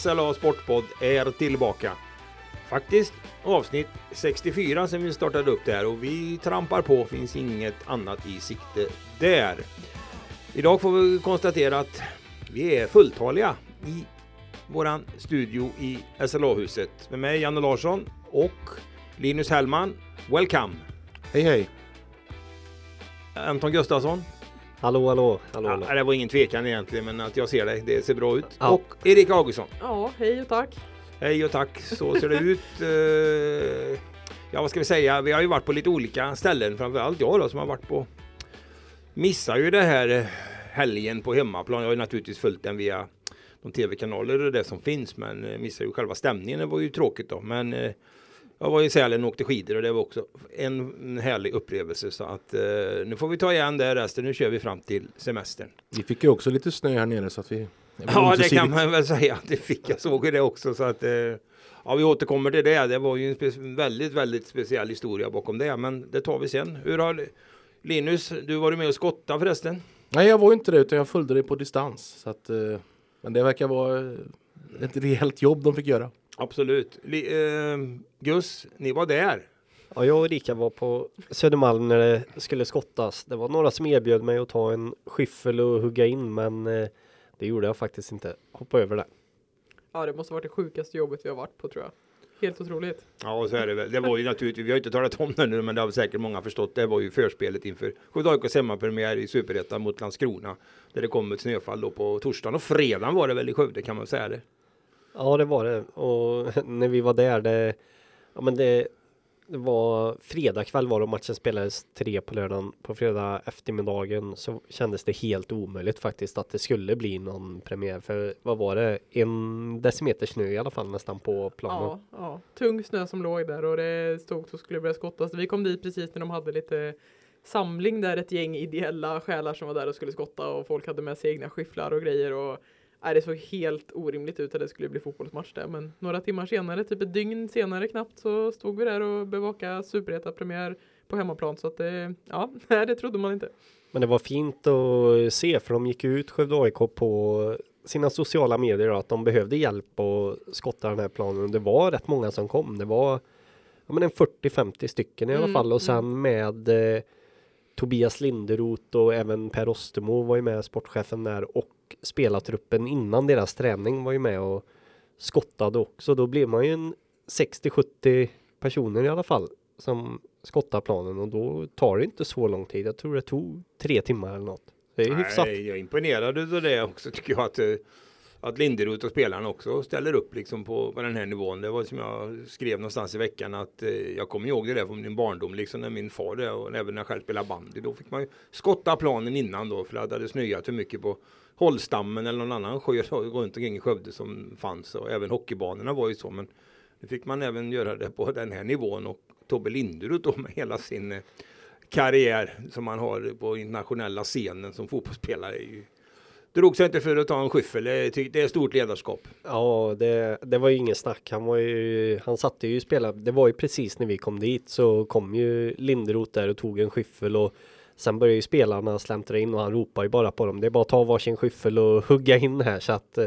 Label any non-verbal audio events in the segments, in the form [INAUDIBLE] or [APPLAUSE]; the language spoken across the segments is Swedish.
SLA Sportpodd är tillbaka. Faktiskt avsnitt 64 sen vi startade upp det här och vi trampar på, finns inget annat i sikte där. Idag får vi konstatera att vi är fulltaliga i våran studio i SLA-huset med mig Janne Larsson och Linus Hellman. Welcome! Hej hej! Anton Gustafsson. Hallå, hallå, hallå, hallå. Ja, det var ingen tvekan egentligen, men att jag ser dig, det ser bra ut. Ja. Och Erik Augustsson. Ja, hej och tack. Hej och tack, så ser det ut. [LAUGHS] Eh, Ja, vad ska vi säga? Vi har ju varit på lite olika ställen, framförallt jag då som har varit på missar ju det här eh, helgen på hemmaplan. Jag har ju naturligtvis följt den via de tv-kanaler och det som finns, men eh, missar ju själva stämningen. Det var ju tråkigt då, men eh, jag var i Sälen och åkte skidor och det var också en härlig upplevelse så att eh, nu får vi ta igen det resten. Nu kör vi fram till semestern. Vi fick ju också lite snö här nere så att vi... Ja, det kan man väl säga att det fick. Jag såg det också så att eh, ja, vi återkommer till det. Det var ju en väldigt, väldigt speciell historia bakom det, men det tar vi sen. Hur har Linus, du var med och skotta förresten? Nej, jag var inte det utan jag följde det på distans. Så att, eh, men det verkar vara ett rejält jobb de fick göra. Absolut. Li, eh, Gus, ni var där. Ja, jag och Erika var på Södermalm när det skulle skottas. Det var några som erbjöd mig att ta en skyffel och hugga in, men eh, det gjorde jag faktiskt inte. Hoppa över det. Ja, det måste varit det sjukaste jobbet vi har varit på tror jag. Helt otroligt. Ja, så är det väl. Det var ju naturligtvis, vi har inte talat om det nu, men det har säkert många förstått. Det var ju förspelet inför Skövde AIKs hemmapremiär i Superettan mot Landskrona. Där det kom ett snöfall då på torsdagen och fredagen var det väl i Skövde kan man säga det. Ja, det var det. Och [LAUGHS] när vi var där, det, ja, men det, det var fredag kväll var det och matchen spelades tre på lördagen. På fredag eftermiddagen så kändes det helt omöjligt faktiskt att det skulle bli någon premiär. För vad var det? En decimeter snö i alla fall nästan på planen. Ja, ja. Tung snö som låg där och det stod så skulle börja skottas. Vi kom dit precis när de hade lite samling där ett gäng ideella själar som var där och skulle skotta och folk hade med sig egna skyfflar och grejer och nej, det såg helt orimligt ut att det skulle bli fotbollsmatch där men några timmar senare, typ ett dygn senare knappt så stod vi där och bevakade Superettan-premiär på hemmaplan så att det, ja, [LAUGHS] det trodde man inte. Men det var fint att se för de gick ut Skövde AIK på sina sociala medier att de behövde hjälp att skotta den här planen. Och Det var rätt många som kom. Det var ja, men en 40-50 stycken i alla Mm, fall och sen med eh, Tobias Linderoth och även Per Ostermo var ju med, sportchefen där och spelartruppen innan deras träning var ju med och skottade också. Då blev man ju en 60-70 personer i alla fall som skottar planen och då tar det inte så lång tid. Jag tror det tog tre timmar eller något. Det är hyfsat. Jag är imponerad av det också tycker jag att, eh, att Linderoth och spelarna också ställer upp liksom på, på den här nivån. Det var som jag skrev någonstans i veckan att eh, jag kommer ihåg det där från min barndom liksom när min far det och även när jag själv spelade bandy. Då fick man ju skotta planen innan då för det hade snöat för mycket på Hållstammen eller någon annan sjö runt omkring i Skövde som fanns och även hockeybanorna var ju så men nu fick man även göra det på den här nivån och Tobbe Linderoth då med hela sin eh, karriär som man har på internationella scenen som fotbollsspelare. är ju- Drog sig inte för att ta en skyffel. Det är, det är stort ledarskap. Ja, det, det var ju ingen snack. Han var ju, han satte ju spela. Det var ju precis när vi kom dit så kom ju Linderoth där och tog en skyffel och sen började ju spelarna släntra in och han ropade ju bara på dem. Det är bara att ta varsin skyffel och hugga in här så att eh,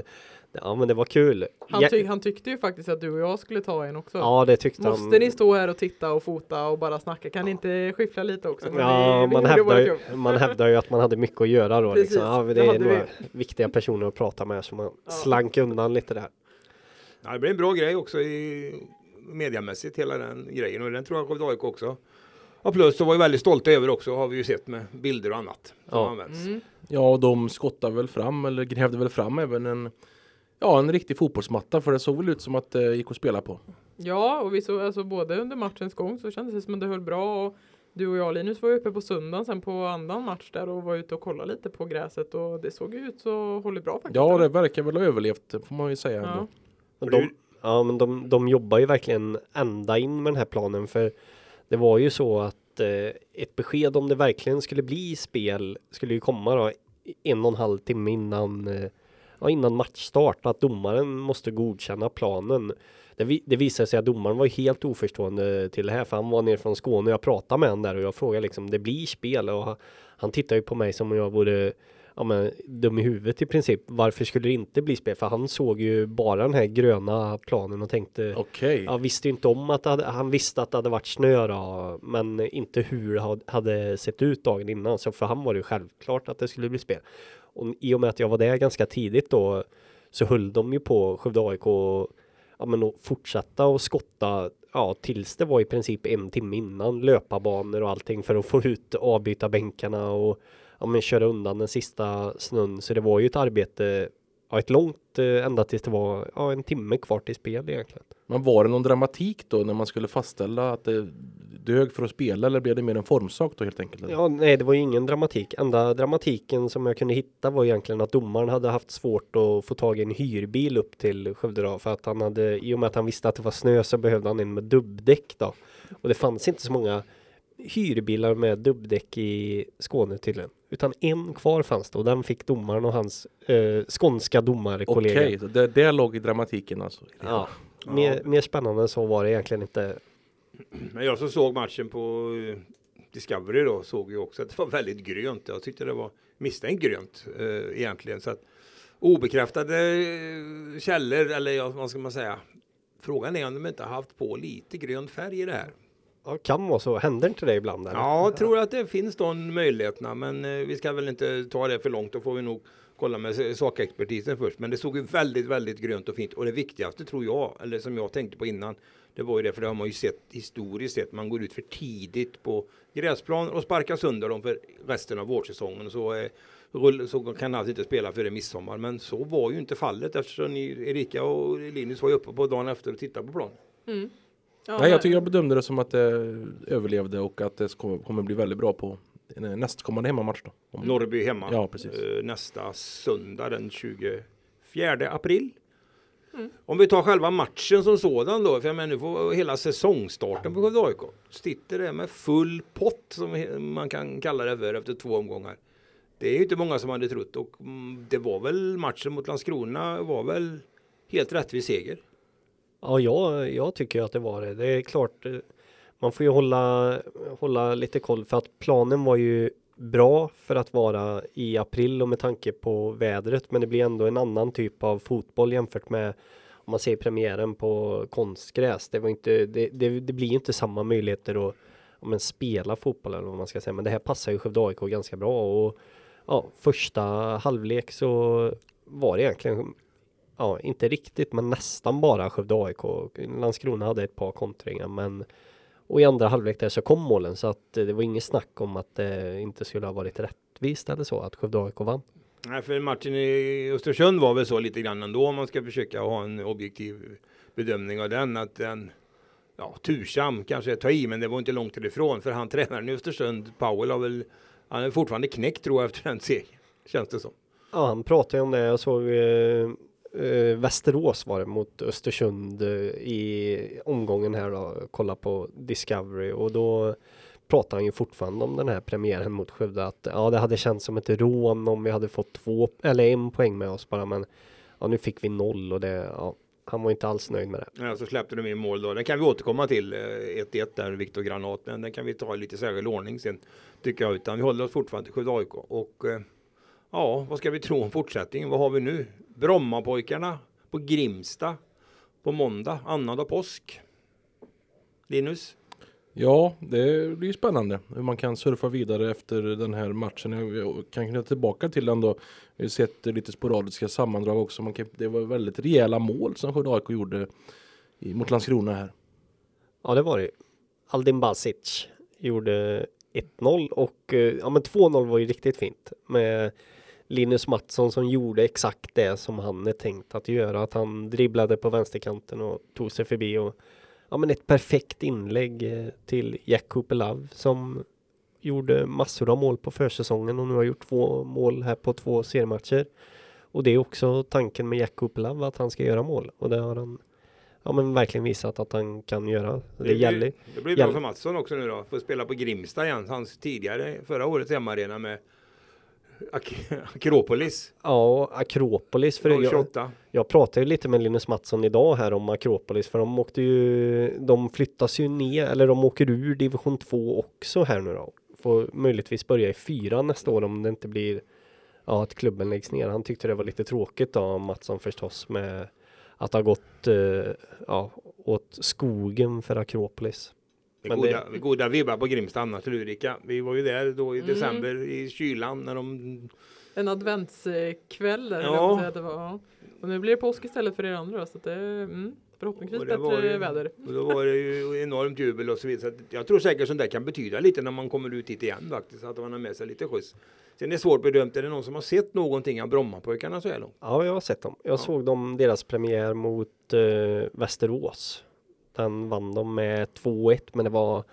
ja, men det var kul. Han, ty- han tyckte ju faktiskt att du och jag skulle ta en också. Ja, det tyckte Måste han. ni stå här och titta och fota och bara snacka? Kan ni inte skyffla lite också? Men Ja, vi- vi man hävdar, ju, man hävdar ju att man hade mycket att göra då. Precis, liksom. ja, det det är några viktiga personer att prata med så man Ja. slank undan lite där. Ja, det blir en bra grej också i mediamässigt hela den grejen och den tror jag Skövde AIK också. Och plus så var vi väldigt stolta över också har vi ju sett med bilder och annat som Ja. används. Mm. Ja, och de skottade väl fram eller grävde väl fram även en Ja, en riktig fotbollsmatta för det såg väl ut som att det gick att spela på. Ja, och vi såg alltså både under matchens gång så kändes det som att det höll bra och du och jag Linus var ju uppe på söndagen sen på annan match där och var ute och kollade lite på gräset och det såg ju ut så håller bra faktiskt. Ja, det verkar väl ha överlevt får man ju säga ja. ändå. Men de, ja, men de, de jobbar ju verkligen ända in med den här planen för det var ju så att eh, ett besked om det verkligen skulle bli spel skulle ju komma då en och en halv timme innan eh, ja, innan matchstart att domaren måste godkänna planen. Det, vi, det visade sig att domaren var helt oförstående till det här för han var nere från Skåne och jag pratade med honom där och jag frågade liksom det blir spel och han, han tittar ju på mig som om jag vore ja, men, dum i huvudet i princip. Varför skulle det inte bli spel? För han såg ju bara den här gröna planen och tänkte Okej. Jag visste inte om att hade, han visste att det hade varit snö då, men inte hur det had- hade sett ut dagen innan. Så för han var det ju självklart att det skulle bli spel. Och i och med att jag var där ganska tidigt då så höll de ju på Skövde AIK och, ja, men att fortsätta och skotta ja, tills det var i princip en timme innan löparbanor och allting för att få ut avbyta bänkarna och ja, men köra undan den sista snön. Så det var ju ett arbete, ja, ett långt eh, ända tills det var ja, en timme kvar till spel egentligen. Men var det någon dramatik då när man skulle fastställa att det dög för att spela eller blev det mer en formsak då helt enkelt? eller? Ja, nej, det var ju ingen dramatik. Enda dramatiken som jag kunde hitta var egentligen att domaren hade haft svårt att få tag i en hyrbil upp till Skövde då, för att han hade, i och med att han visste att det var snö så behövde han en med dubbdäck då. Och det fanns inte så många hyrbilar med dubbdäck i Skåne tydligen. Utan en kvar fanns det och den fick domaren och hans eh, skånska domarkollega. Okej, så det, det låg i dramatiken alltså. Ja, mer, mer spännande än så var det egentligen inte. Men jag som såg matchen på eh, Discovery då såg ju också att det var väldigt grönt. Jag tyckte det var misstänkt grönt eh, egentligen. Så att obekräftade eh, källor, eller ja, vad ska man säga? Frågan är om de inte har haft på lite grön färg i det här. Ja, kan vara så. Händer inte det ibland? Eller? Ja, jag tror att det finns de möjligheterna, men eh, vi ska väl inte ta det för långt. Då får vi nog kolla med sakexpertisen först. Men det såg ju väldigt, väldigt grönt och fint. Och det viktigaste tror jag, eller som jag tänkte på innan, det var ju det, för det har man ju sett historiskt sett. Man går ut för tidigt på gräsplan och sparkar sönder dem för resten av vårsäsongen. Så, eh, så kan allt inte spela före midsommar. Men så var ju inte fallet eftersom ni, Erika och Linus var ju uppe på dagen efter och tittade på planen. Ja, Nej, jag tycker jag bedömde det som att det överlevde och att det kommer bli väldigt bra på nästkommande hemmamatch då. Om- Norrby hemma. Ja, precis. eh, nästa söndag den 24 april. Om vi tar själva matchen som sådan då, för jag menar nu får hela säsongstarten på Skövde AIK. Sitter det med full pott som man kan kalla det för efter två omgångar. Det är ju inte många som hade trott och mm, det var väl matchen mot Landskrona var väl helt rättvis seger. Ja, jag, jag tycker ju att det var det. Det är klart, eh, man får ju hålla, hålla lite koll för att planen var ju bra för att vara i april och med tanke på vädret. Men det blir ändå en annan typ av fotboll jämfört med om man ser premiären på konstgräs. Det var inte, det, det, det blir ju inte samma möjligheter att men spela fotboll eller vad man ska säga. Men det här passar ju Skövde AIK ganska bra och ja, första halvlek så var det egentligen ja, inte riktigt, men nästan bara Skövde AIK. Landskrona hade ett par kontringar, men och i andra halvlek där så kom målen så att eh, det var inget snack om att det inte skulle ha varit rättvist eller så att Skövde AIK vann. Nej, för matchen i Östersund var väl så lite grann ändå om man ska försöka ha en objektiv bedömning av den. Att den, ja, tursam kanske tar i, men det var inte långt ifrån. För han [LAUGHS] tränaren i Östersund, Powell, har väl, han är fortfarande knäckt tror jag efter den segern. Känns det som. Ja, han pratade om det. Jag såg eh, eh, Västerås var det mot Östersund eh, i omgången här då. Kolla på Discovery och då pratar han ju fortfarande om den här premiären mot Skövde att ja, det hade känts som ett rån om vi hade fått två eller en poäng med oss bara, men ja, nu fick vi noll och det, ja, han var inte alls nöjd med det. Ja, så släppte de in mål då. Den kan vi återkomma till. Eh, 1-1 där, Viktor Granat. Men den kan vi ta i lite särskild ordning sen. Tycker jag. Utan vi håller oss fortfarande till Skövde AIK. Och eh, ja, vad ska vi tro om fortsättningen? Vad har vi nu? Brommapojkarna på Grimsta på måndag, annandag påsk. Linus? Ja, det blir spännande hur man kan surfa vidare efter den här matchen. Jag kan knyta tillbaka till den då. Vi har sett lite sporadiska sammandrag också. Man kan, det var väldigt rejäla mål som Skövde AIK gjorde i, mot Landskrona här. Ja, det var det ju. Aldin Basic gjorde 1-0 och eh, ja, men 2-0 var ju riktigt fint med Linus Mattsson som gjorde exakt det som han är tänkt att göra. Att han dribblade på vänsterkanten och tog sig förbi och ja, men ett perfekt inlägg eh, till Jack Cooper Love som gjorde massor av mål på försäsongen och nu har gjort två mål här på två seriematcher. Och det är också tanken med Jack Cooper Love att han ska göra mål och det har han ja, men verkligen visat att han kan göra. Det, blir- gäller. Det blir bra för Mattsson också nu då. Får spela på Grimsta igen. Hans tidigare, förra årets hemmaarena med Ak- Akropolis. Ja, Akropolis. För jag, 028. jag pratade ju lite med Linus Mattsson idag här om Akropolis för de åkte ju, de flyttas ju ner, eller de åker ur division 2 också här nu då. Får möjligtvis börja i fyra nästa år om det inte blir ja, att klubben läggs ner. Han tyckte det var lite tråkigt då, Mattsson förstås, med att ha gått eh, ja, åt skogen för Akropolis. Det Men goda, goda vibbar på Grimsta annars Ulrika. Vi var ju där då i Mm. december i kylan när de... En adventskväll där, Ja. säga att det var. Och nu blir det påsk istället för er andra så att det är mm, förhoppningsvis det bättre ju- väder. Och då var det ju enormt jubel och så vidare. Så att jag tror säkert sånt där kan betyda lite när man kommer ut hit igen faktiskt. Att man har med sig lite skjuts. Sen är det svårt bedömt. Är det någon som har sett någonting av Brommapojkarna så här långt? Ja, jag har sett dem. Jag Ja. såg dem, deras premiär mot eh, Västerås. Den vann de med 2-1, men det var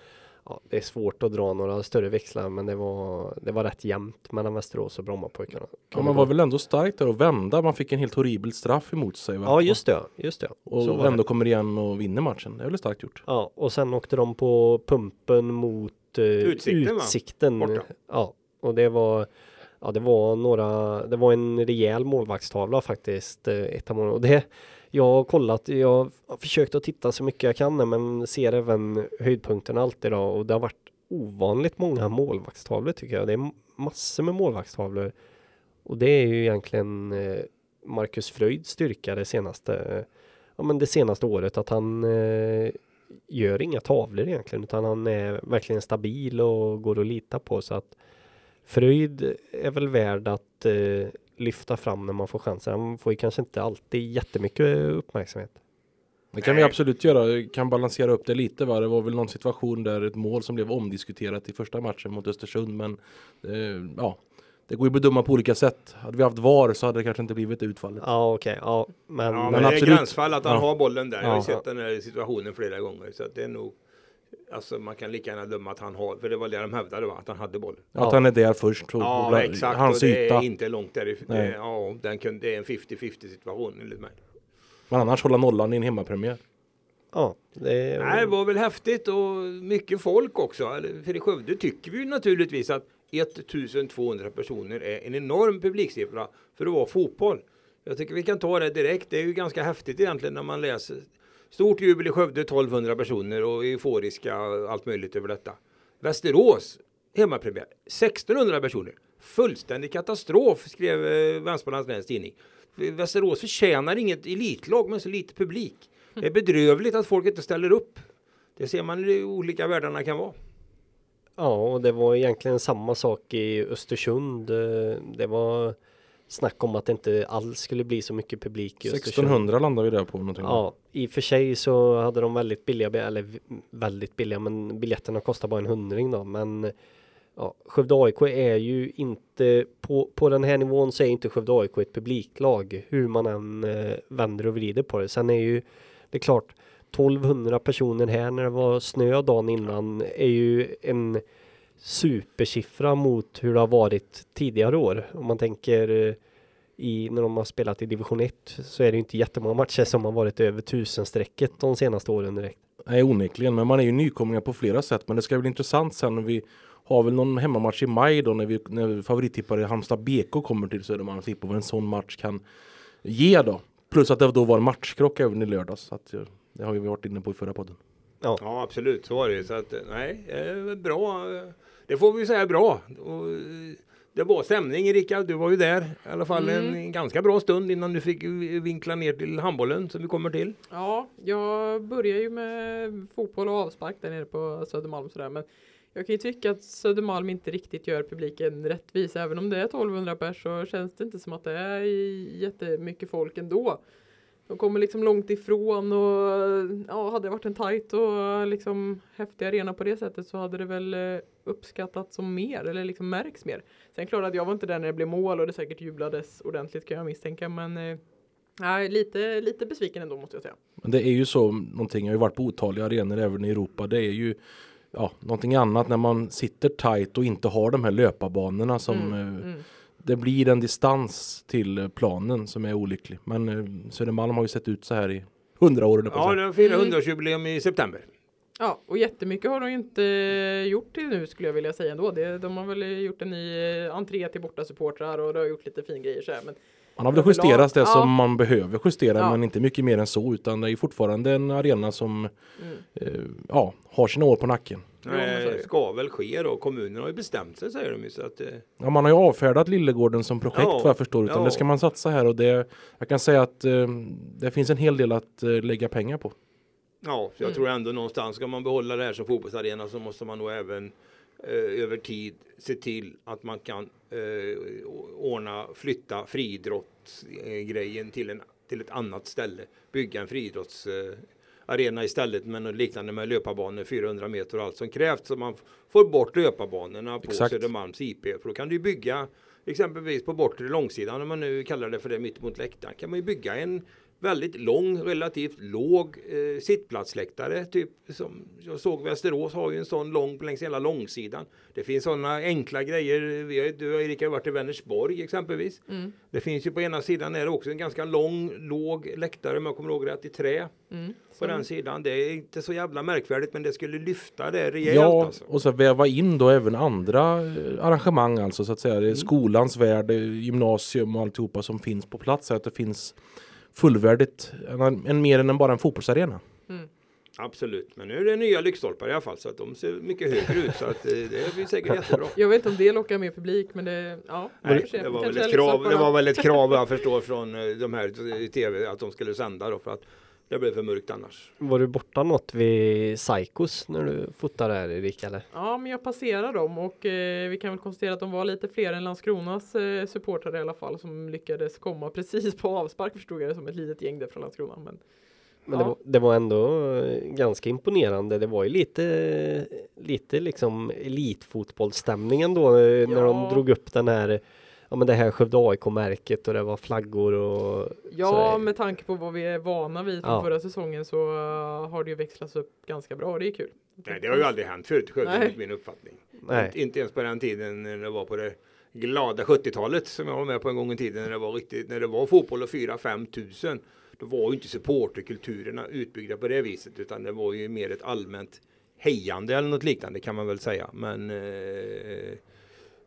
ja, det är svårt att dra några större växlar, men det var, det var rätt jämnt mellan Västerås och Brommapojkarna. Ja, man var väl ändå starkt där och vända. Man fick en helt horribel straff emot sig. Va? Ja, just det. Just det. Och Så ändå det. kommer igen och vinner matchen. Det är väl starkt gjort. Ja, och sen åkte de på pumpen mot eh, Utsikten, utsikten. Borta. Ja, och det var Ja, det var några, det var en rejäl målvaktstavla faktiskt, eh, ett av. Och det, jag har kollat, jag har försökt att titta så mycket jag kan men ser även höjdpunkterna alltid då och det har varit ovanligt många målvaktstavlor tycker jag. Det är massor med målvaktstavlor. Och det är ju egentligen eh, Marcus Fröjds styrka det senaste, eh, ja men det senaste året att han eh, gör inga tavlor egentligen utan han är verkligen stabil och går att lita på så att Fröjd är väl värd att eh, lyfta fram när man får chansen. Han får ju kanske inte alltid jättemycket uppmärksamhet. Det kan vi absolut göra. Kan balansera upp det lite. Va? Det var väl någon situation där ett mål som blev omdiskuterat i första matchen mot Östersund. Men eh, ja, det går ju att bedöma på olika sätt. Hade vi haft VAR så hade det kanske inte blivit utfallet. Ja, okej, ja, men, Ja, men, men det är absolut. gränsfall att han Ja. har bollen där. Jag har Ja. sett den här situationen flera gånger. Så att det är nog Alltså man kan lika gärna döma att han har, för det var det de hävdade va? Att han hade bollen. Att Ja. han är där först. Och, Ja och bla- exakt, Hans och det yta. är inte långt därifrån. Nej. Det, ja, den kunde, det är en 50-50 situation enligt mig. Men annars hålla nollan i en hemmapremiär. ja, det, Nej, det var väl häftigt och mycket folk också. För i Skövde tycker vi ju naturligtvis att 1200 personer är en enorm publiksiffra för att vara fotboll. Jag tycker vi kan ta det direkt. Det är ju ganska häftigt egentligen när man läser. Stort jubel i Skövde, 1200 personer och euforiska allt möjligt över detta. Västerås, hemmapremiär, 1600 personer. Fullständig katastrof skrev eh, Läns Tidning. Västerås förtjänar inget elitlag med så lite publik. Det är bedrövligt att folk inte ställer upp. Det ser man hur olika världarna kan vara. ja, och det var egentligen samma sak i Östersund. Eh, det var snack om att det inte alls skulle bli så mycket publik i Östersund. 1600 landar vi där på någonting. Ja, i och för sig så hade de väldigt billiga, bi- eller väldigt billiga, men biljetterna kostar bara en hundring då. Men ja, Skövde AIK är ju inte, på, på den här nivån så är inte Skövde AIK ett publiklag, hur man än eh, vänder och vrider på det. Sen är ju, det är klart, 1200 personer här när det var snö dagen innan är ju en supersiffra mot hur det har varit tidigare år. Om man tänker eh, i, när de har spelat i division 1 så är det ju inte jättemånga matcher som har varit över tusenstrecket de senaste åren direkt. Nej, onekligen. Men man är ju nykomlingar på flera sätt. Men det ska bli intressant sen när vi har väl någon hemmamatch i maj då när vi när favorittippare Halmstad BK kommer till Södermalm och tippa vad en sån match kan ge då. Plus att det då var en matchkrock även i lördags. Så att, eh, det har vi varit inne på i förra podden. Ja, absolut. Så var det. Så att, nej, eh, bra. Det får vi säga bra. Och, eh, det var stämning Rickard. Du var ju där i alla fall Mm. en ganska bra stund innan du fick vinkla ner till handbollen som vi kommer till. Ja, jag börjar ju med fotboll och avspark där nere på Södermalm sådär men jag kan ju tycka att Södermalm inte riktigt gör publiken rättvis. Även om det är 1200 pers så känns det inte som att det är jättemycket folk ändå. De kommer liksom långt ifrån och ja, hade det varit en tajt och liksom häftig arena på det sättet så hade det väl eh, uppskattats som mer eller liksom märks mer. Sen klart att jag var inte där när det blev mål och det säkert jublades ordentligt kan jag misstänka men eh, nej, lite, lite besviken ändå måste jag säga. Men det är ju så någonting, jag har ju varit på otaliga arenor även i Europa. Det är ju ja, någonting annat när man sitter tight och inte har de här löparbanorna som Mm, eh, mm. Det blir en distans till eh, planen som är olycklig. Men eh, Södermalm har ju sett ut så här i hundra år. att Ja, det var 400-årsjubileum i september. Ja, och jättemycket har de inte gjort till nu skulle jag vilja säga ändå. Det, de har väl gjort en ny eh, entré till bortasupportrar och det har gjort lite fin grejer så här. Men Man har väl justerat det ja. som man behöver justera Ja. men inte mycket mer än så utan det är fortfarande en arena som mm. eh, ja, har sina år på nacken. Är det ska väl ske då. Kommunen har ju bestämt sig säger de ju. Så att, eh, Ja, man har ju avfärdat Lillegården som projekt Ja, vad jag förstår. Utan ja. det ska man satsa här och det, jag kan säga att eh, det finns en hel del att eh, lägga pengar på. Ja, så jag Mm. tror ändå någonstans ska man behålla det här som fotbollsarena så måste man nog även eh, över tid se till att man kan eh, ordna, flytta friidrottsgrejen till, en, till ett annat ställe. Bygga en friidrottsarena eh, arena istället med något liknande med löparbanor 400 meter och allt som krävs så man får bort löparbanorna på Exakt. Södermalms IP. För då kan du bygga exempelvis på bortre långsidan om man nu kallar det för det mitt mot läktaren kan man ju bygga en väldigt lång, relativt låg eh, sittplatsläktare. Typ som jag såg Västerås har ju en sån lång längs hela långsidan. Det finns sådana enkla grejer. Vi har, du och Erika har varit i Vänersborg exempelvis. Mm. Det finns ju på ena sidan är det också en ganska lång, låg läktare om jag kommer ihåg rätt i trä. Mm. På den sidan. Det är inte så jävla märkvärdigt men det skulle lyfta det rejält Ja, alltså. och så väva in då även andra eh, arrangemang alltså så att säga. Det Mm. skolans värld, gymnasium och alltihopa som finns på plats. Så att det finns fullvärdigt, en, en mer än bara en fotbollsarena. Absolut, men nu är det nya lyktstolpar i alla fall så att de ser mycket högre ut så att eh, det blir säkert jättebra. Jag vet inte om det lockar mer publik men det, ja. Nej, det var, väl ett krav, det var väl ett krav jag förstår från eh, de här i tv att de skulle sända då för att det blev för mörkt annars. Var du borta något vid Psychos när du fotade där Erik eller? Ja, men jag passerar dem och eh, vi kan väl konstatera att de var lite fler än Landskronas eh, supportrar i alla fall som lyckades komma [LAUGHS] precis på avspark förstod jag det som ett litet gäng där från Landskrona. Men Men Ja. det, var, det var ändå eh, ganska imponerande. Det var ju lite, lite liksom elitfotbollsstämningen då eh, när de Ja. drog upp den här, ja men det här Skövde AIK-märket och det var flaggor och ja, sådär. med tanke på vad vi är vana vid från Ja. förra säsongen så eh, har det ju växlats upp ganska bra och det är kul. Nej, det har ju aldrig hänt förut i Skövde enligt min uppfattning. Nej. Inte, inte ens på den tiden när det var på det glada 70-talet som jag var med på en gång i tiden när det var riktigt, när det var fotboll och 4-5 tusen. Då var ju inte supporterkulturerna utbyggda på det viset utan det var ju mer ett allmänt hejande eller något liknande kan man väl säga. Men eh,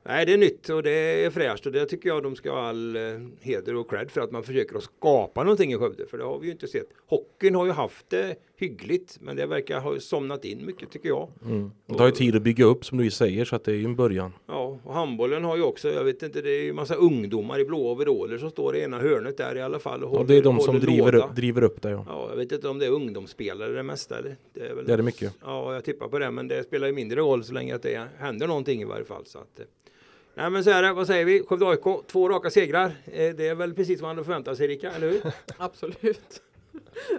nej, det är nytt och det är fräscht och det tycker jag de ska ha all eh, heder och cred för att man försöker att skapa någonting i Skövde. För det har vi ju inte sett. Hockeyn har ju haft det hyggligt men det verkar ha somnat in mycket tycker jag. Mm. Det tar ju tid att bygga upp som du säger så att det är ju en början. Ja, och handbollen har ju också, jag vet inte, det är ju massa ungdomar i blå overaller som står i ena hörnet där i alla fall. Och Och det är de håller som driver upp, driver upp det ja. Ja, jag vet inte om det är ungdomsspelare det mesta. Eller? Det är, väl, Det är det mycket. Ja, jag tippar på det, men det spelar ju mindre roll så länge att det händer någonting i varje fall. Så att, eh. Nej men så är det, vad säger vi? Skövde AIK, två raka segrar. Eh, Det är väl precis vad man hade förväntat sig Erika, eller hur? [LAUGHS] Absolut.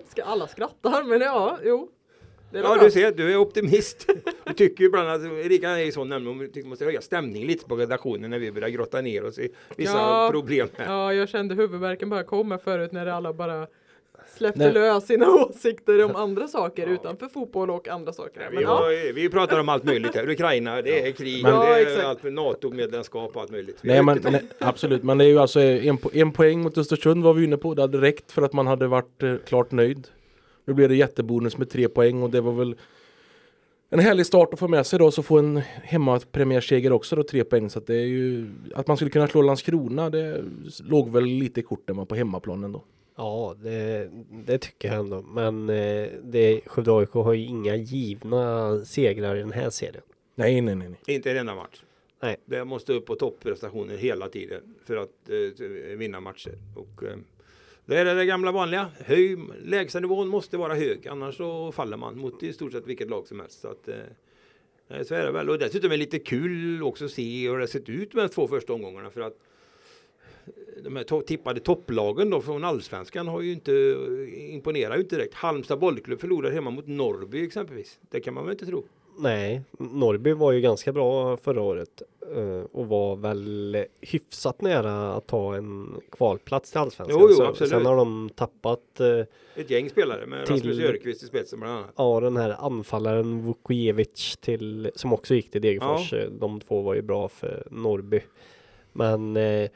Ska alla skratta? Men ja, jo. Ja, bra. du ser, du är optimist. Du tycker ju ibland att Erika är ju sån nämligen, hon tycker man måste höja stämningen lite på redaktionen när vi börjar grotta ner oss i vissa Ja. problem. Här. Ja, jag kände huvudvärken bara komma förut när alla bara släppte Nej. lös sina [LAUGHS] åsikter om andra saker utanför fotboll och andra saker. Men, vi, ja, har, vi pratar om allt möjligt här. Ukraina, det är krig, Men- det Ja, är allt med NATO-medlemskap och allt möjligt. Nej, men, nej, absolut, men det är ju alltså en, po- en poäng mot Östersund var vi inne på. Det hade räckt för att man hade varit eh, klart nöjd. Nu blev det jättebonus med tre poäng och det var väl en härlig start att få med sig då så få en hemmapremiärseger också då tre poäng så att det är ju att man skulle kunna slå Landskrona det låg väl lite i korten på hemmaplanen då. Ja, det, det tycker jag ändå. Men eh, det, Skövde AIK har ju inga givna segrar i den här serien. Nej, nej, nej. nej. Inte en enda match. Nej. Det måste upp på topprestationer hela tiden för att eh, vinna matcher. Och, eh, det är det gamla vanliga. Höj, lägsta nivån måste vara hög, annars så faller man mot i stort sett vilket lag som helst. Så, att, eh, så är det väl. Och dessutom är det lite kul också att se hur det sett ut med de två första omgångarna. För att de här to- tippade topplagen då från allsvenskan har ju inte imponerar ju inte direkt. Halmstad bollklubb förlorar hemma mot Norrby exempelvis. Det kan man väl inte tro. Nej, Norrby var ju ganska bra förra året eh, och var väl hyfsat nära att ta en kvalplats till allsvenskan. Jo, jo, absolut. Sen har de tappat eh, Ett gäng spelare med Till- Rasmus Örqvist i spetsen bland annat. ja, den här anfallaren Vukojevic till som också gick till Degerfors. Eh, De två var ju bra för Norrby. Men eh,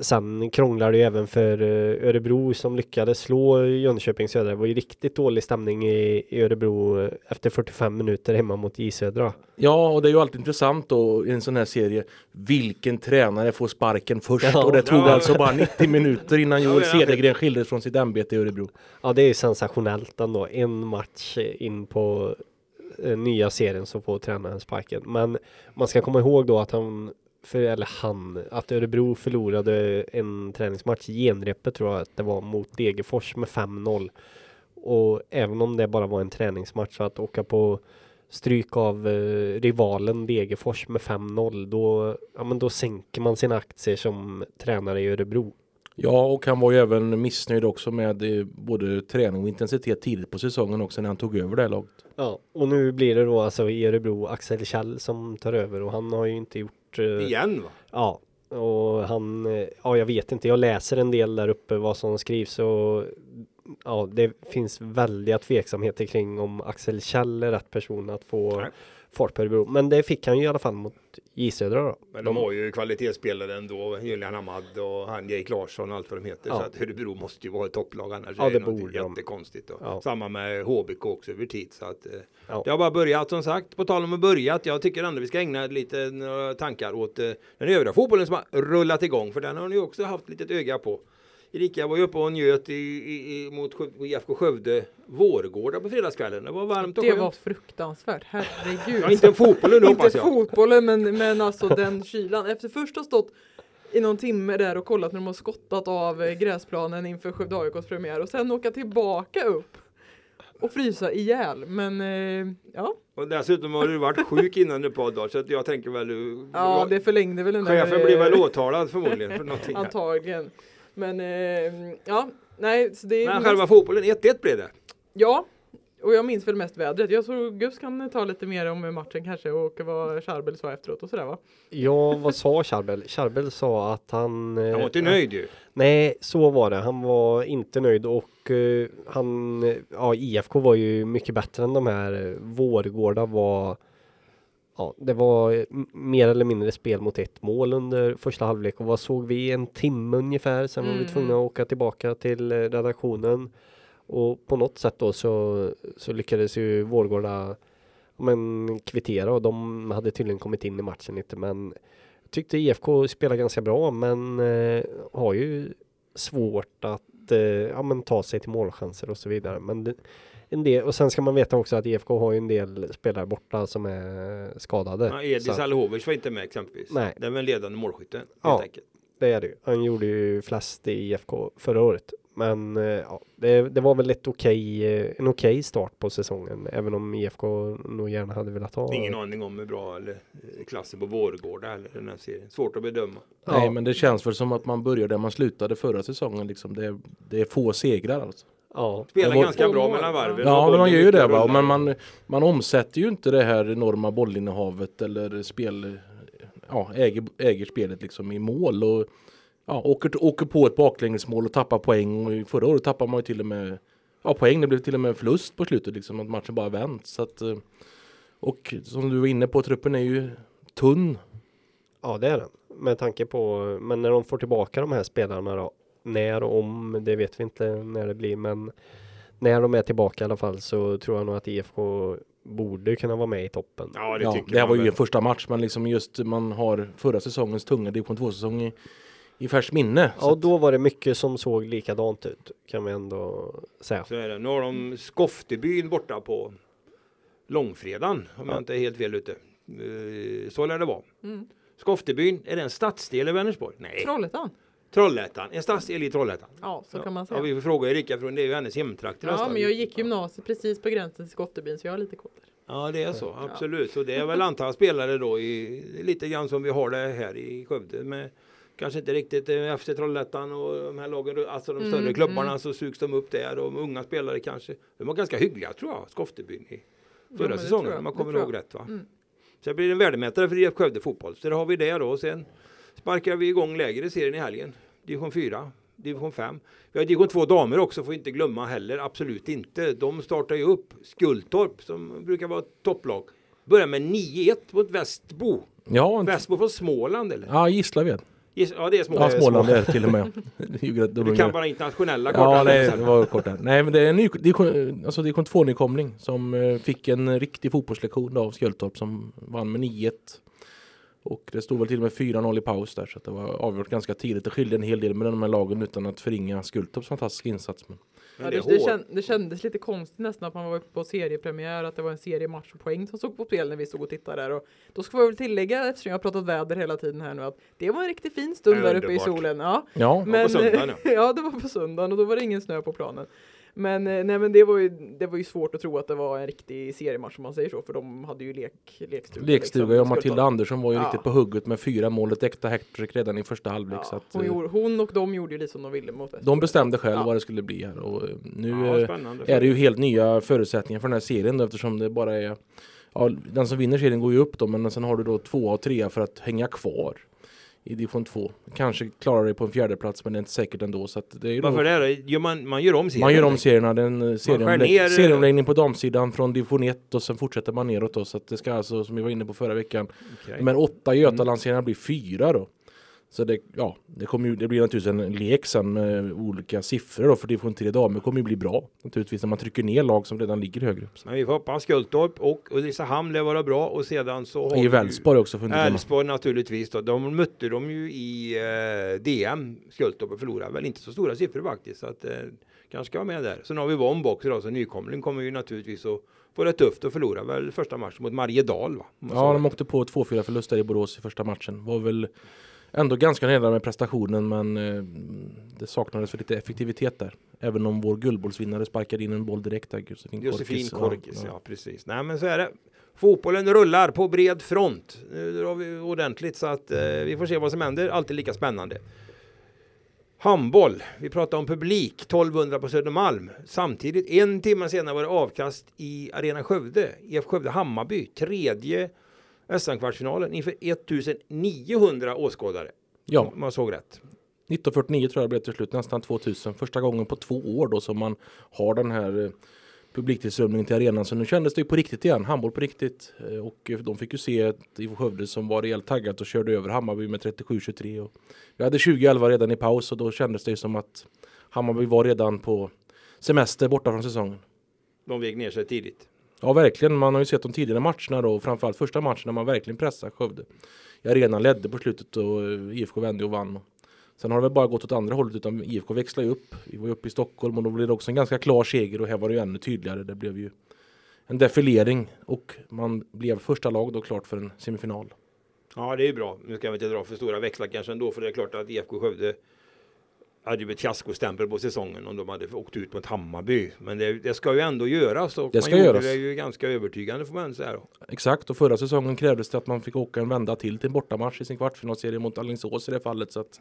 sen krånglar det ju även för eh, Örebro som lyckades slå Jönköping Södra. Det var ju riktigt dålig stämning i, i Örebro eh, efter 45 minuter hemma mot J Södra. Ja, och det är ju alltid intressant då i en sån här serie. Vilken tränare får sparken först? Ja. och det tog Ja. alltså bara 90 minuter innan Joel Ja. Cedergren skildes från sitt ämbete i Örebro. Ja, det är ju sensationellt ändå. En match in på eh, nya serien så får tränaren sparken. Men man ska komma ihåg då att han, för, eller han, att Örebro förlorade en träningsmatch i genrepet tror jag att det var mot Degerfors med 5-0. Och även om det bara var en träningsmatch så att åka på stryk av eh, rivalen Degerfors med 5-0 då, ja, men då sänker man sina aktier som tränare i Örebro. Ja, och han var ju även missnöjd också med eh, både träning och intensitet tidigt på säsongen också när han tog över det här laget. Ja, och nu blir det då alltså i Örebro Axel Kjell som tar över och han har ju inte gjort eh, Igen va? Ja, och han, eh, ja jag vet inte, jag läser en del där uppe vad som skrivs och ja, det finns väldiga tveksamheter kring om Axel Kjell är rätt person att få Nej. Fart på Örebro. Men det fick han ju i alla fall mot J Södra då. Men de har ju kvalitetsspelare ändå. Julian Hamad och han Jake Larsson och allt vad de heter. Ja. Så att Örebro måste ju vara ett topplag annars Ja, är det något borde de. jättekonstigt. Och Ja. Samma med HBK också över tid. Så att, eh, Ja. Det har bara börjat som sagt. På tal om att börjat. Jag tycker ändå vi ska ägna lite några tankar åt eh, den övriga fotbollen som har rullat igång. För den har ni också haft lite öga på. Erika var ju uppe och njöt i, i, i, mot IFK Skövde Vårgårda på fredagskvällen. Det var varmt och Det skönt. var fruktansvärt, herregud. Ja, inte en fotboll nu hoppas [LAUGHS] Inte jag. fotbollen men, men alltså den kylan. Efter först ha stått i någon timme där och kollat när de har skottat av eh, gräsplanen inför Skövde AIKs premiär och sen åka tillbaka upp och frysa ihjäl. Men eh, ja, Och dessutom har du varit sjuk innan ett par dagar så jag tänker väl ja det förlängde väl Chefen blir väl eh, åtalad förmodligen för någonting. här. Men eh, ja, nej så det är Men mest- själva fotbollen, 1-1 blev det. Ja, och jag minns väl mest vädret. Jag tror Gus kan ta lite mer om matchen kanske och vad Charbel sa efteråt och sådär va? Ja, vad sa Charbel? Charbel sa att han... eh, Han var inte nöjd ju. Nej, så var det. Han var inte nöjd och eh, han, ja IFK var ju mycket bättre än de här. Vårgårda var, ja det var eh, mer eller mindre spel mot ett mål under första halvlek och vad såg vi? En timme ungefär. Sen var vi Mm. tvungna att åka tillbaka till eh, redaktionen och på något sätt då så, så lyckades ju Vårgårda men kvittera och de hade tydligen kommit in i matchen lite men tyckte IFK spelade ganska bra men eh, har ju svårt att eh, ja, men ta sig till målchanser och så vidare. Men det, en del, och sen ska man veta också att IFK har ju en del spelare borta som är skadade. Ja, Edis Alihovic var inte med exempelvis. Nej. Det är väl ledande målskytten Ja. enkelt. det är det ju. Han gjorde ju flest i IFK förra året. Men eh, ja, det, det var väl ett okej, eh, en okej start på säsongen. Även om IFK nog gärna hade velat ha. Ingen aning om hur bra eller eh, klassen på Vårgårda eller den här serien. Svårt att bedöma. Ja. Nej, men det känns väl som att man börjar där man slutade förra säsongen. Liksom. Det, är, det är få segrar alltså. Ja, Spelar var- ganska bra mellan varven. Ja, men man gör ju det va. Men man, man omsätter ju inte det här enorma bollinnehavet eller spel, ja, äger, äger spelet liksom i mål och ja, åker, åker på ett baklängesmål och tappar poäng. Och i förra året tappade man ju till och med ja, poäng. Det blev till och med förlust på slutet liksom, att matchen bara vänt. Så att, eh, och som du var inne på, truppen är ju tunn. Ja, det är den. Med tanke på, men när de får tillbaka de här spelarna då, när och om, det vet vi inte när det blir, men när de är tillbaka i alla fall så tror jag nog att IFK borde kunna vara med i toppen. Ja, det Ja, tycker det här var ju en första match, men liksom just man har förra säsongens tunga division 2-säsong i, i färskt minne. Ja, då var det mycket som såg likadant ut, kan vi ändå säga. Så är det. Nu har de Skoftebyn borta på långfredagen om jag inte är helt fel ute. Eh, Så lär det vara. Mm. Skoftebyn, är det en stadsdel i Vänersborg? Nej. Trollhättan. Trollhättan, en stadsdel i Trollhättan. Ja, så Ja. kan man Ja, säga. vi får fråga Erika för det är ju hennes hemtrakter Ja, men jag gick gymnasiet precis på gränsen till Skottebyn så jag har lite koll. där. Ja, det är så. Absolut. Så det är [LAUGHS] väl antal spelare då i lite grann som vi har det här i Skövde med kanske inte riktigt eh, efter Trollhättan och de här lagen, alltså de Mm, större klubbarna mm. så sugs de upp där och unga spelare kanske. De var ganska hyggliga tror jag, Skoftebyn i förra det säsongen om Det kommer ihåg rätt va. Mm. Så det blir en värdemätare för IF Skövde fotboll. Så där har vi det då och sen sparkar vi igång lägre serien i helgen. Division 4, division 5. Vi har division 2 damer också får vi inte glömma heller. Absolut inte. De startar ju upp Skultorp som brukar vara topplag. Börjar med 9-1 mot Västbo. ja, Västbo från Småland eller? ja, Gislaved. Ja det är Småland. Ja, Småland är till och med. [LAUGHS] Det Du kan bara internationella Ja, kartan. nej, det var kort där. Nej, men det är en ny, division, alltså division 2-nykomling som eh, fick en riktig fotbollslektion av Sköldtorp som vann med 9-1. Och det stod väl till och med 4-0 i paus där så att det var avgjort ganska tidigt. Det skilde en hel del med de här lagen utan att förringa Skultorps fantastiska insats. Men Men Ja, det, det, det, känd, det kändes lite konstigt nästan att man var på seriepremiär, att det var en serie matchpoäng som stod på spel när vi stod och tittade där. Och då ska jag väl tillägga, eftersom jag har pratat väder hela tiden här nu, att det var en riktigt fin stund där uppe i solen. Ja, Ja, men, på söndagen, [LAUGHS] ja, det var på söndagen och då var det ingen snö på planen. Men, eh, nej, men det, var ju, det var ju svårt att tro att det var en riktig seriematch om man säger så, för de hade ju lek, lekstuga. lekstuga liksom, och Matilda. Andersson var ju Ja. riktigt på hugget med fyra mål, ett äkta hattrick redan i första halvlek. så Ja, att, hon, eh, gjorde, hon och de gjorde ju lite som de ville mot Västerås. de bestämde själv Ja. vad det skulle bli här och eh, nu Ja, är det ju helt nya förutsättningar för den här serien då, eftersom det bara är ja, den som vinner serien går ju upp då men sen har du då två och tre för att hänga kvar i division 2. Kanske klarar det på en fjärde plats men det är inte säkert ändå så det är Varför då, det? Gör man, man gör om serien. man gör om serierna, den eh, serieomlägg, serieomläggning på damsidan från division 1 och sen fortsätter man neråt då så det ska alltså som vi var inne på förra veckan Okej. men åtta Götalandsserierna blir fyra då. Så det, ja, det, kommer ju, det blir naturligtvis en lek sen med olika siffror då för division 3 damer kommer ju bli bra naturligtvis när man trycker ner lag som redan ligger högre upp. Men vi får hoppas Skultorp och Ulricehamn lär vara bra och sedan så har I Välsborg också. Elfsborg naturligtvis då. De mötte de ju i eh, DM Skultorp och förlorade väl inte så stora siffror faktiskt. Så att eh, kanske ska vara med där. Sen har vi Vomb också då, så nykomling kommer ju naturligtvis att få det tufft och förlora väl första matchen mot Mariedal va? Ja, de åkte på 2-4 förluster i Borås i första matchen. Var väl ändå ganska nöjda med prestationen men eh, det saknades för lite effektivitet där. Även om vår guldbollsvinnare sparkade in en boll direkt där, Josefin, Josefin Ja, Korkis, ja, ja. precis. Nej men så är det. Fotbollen rullar på bred front. Nu drar vi ordentligt så att eh, vi får se vad som händer. Alltid lika spännande. Handboll. Vi pratar om publik. 1200 på Södermalm. Samtidigt en timme senare var det avkast i Arena Skövde. IF Skövde Hammarby. Tredje SM-kvartsfinalen inför 1900 åskådare. Ja, Om man såg rätt. 1949 tror jag det blev till slut, nästan 2000. Första gången på två år då som man har den här eh, publiktillströmningen till arenan. Så nu kändes det ju på riktigt igen, handboll på riktigt. Eh, Och eh, de fick ju se ett IFK Skövde som var rejält taggat och körde över Hammarby med 37-23. Och Vi hade 20-11 redan i paus och då kändes det ju som att Hammarby var redan på semester borta från säsongen. De vek ner sig tidigt. Ja, verkligen. Man har ju sett de tidigare matcherna då, och framförallt första matchen när man verkligen pressade Skövde. Arenan ledde på slutet och eh, IFK vände och vann. Sen har det väl bara gått åt andra hållet utan IFK växlade ju upp. Vi var ju uppe i Stockholm och då blev det också en ganska klar seger och här var det ju ännu tydligare. Det blev ju en defilering och man blev första lag då klart för en semifinal. Ja, det är bra. Nu ska vi inte dra för stora växlar kanske ändå, för det är klart att IFK Skövde hade ju ett fiaskostämpel på säsongen om de hade åkt ut mot Hammarby. Men det, det ska ju ändå göras och Det ska man göras. det ju ganska övertygande får man säga då. Exakt och förra säsongen krävdes det att man fick åka en vända till till en bortamatch i sin kvartsfinalserie mot Alingsås i det fallet. Så att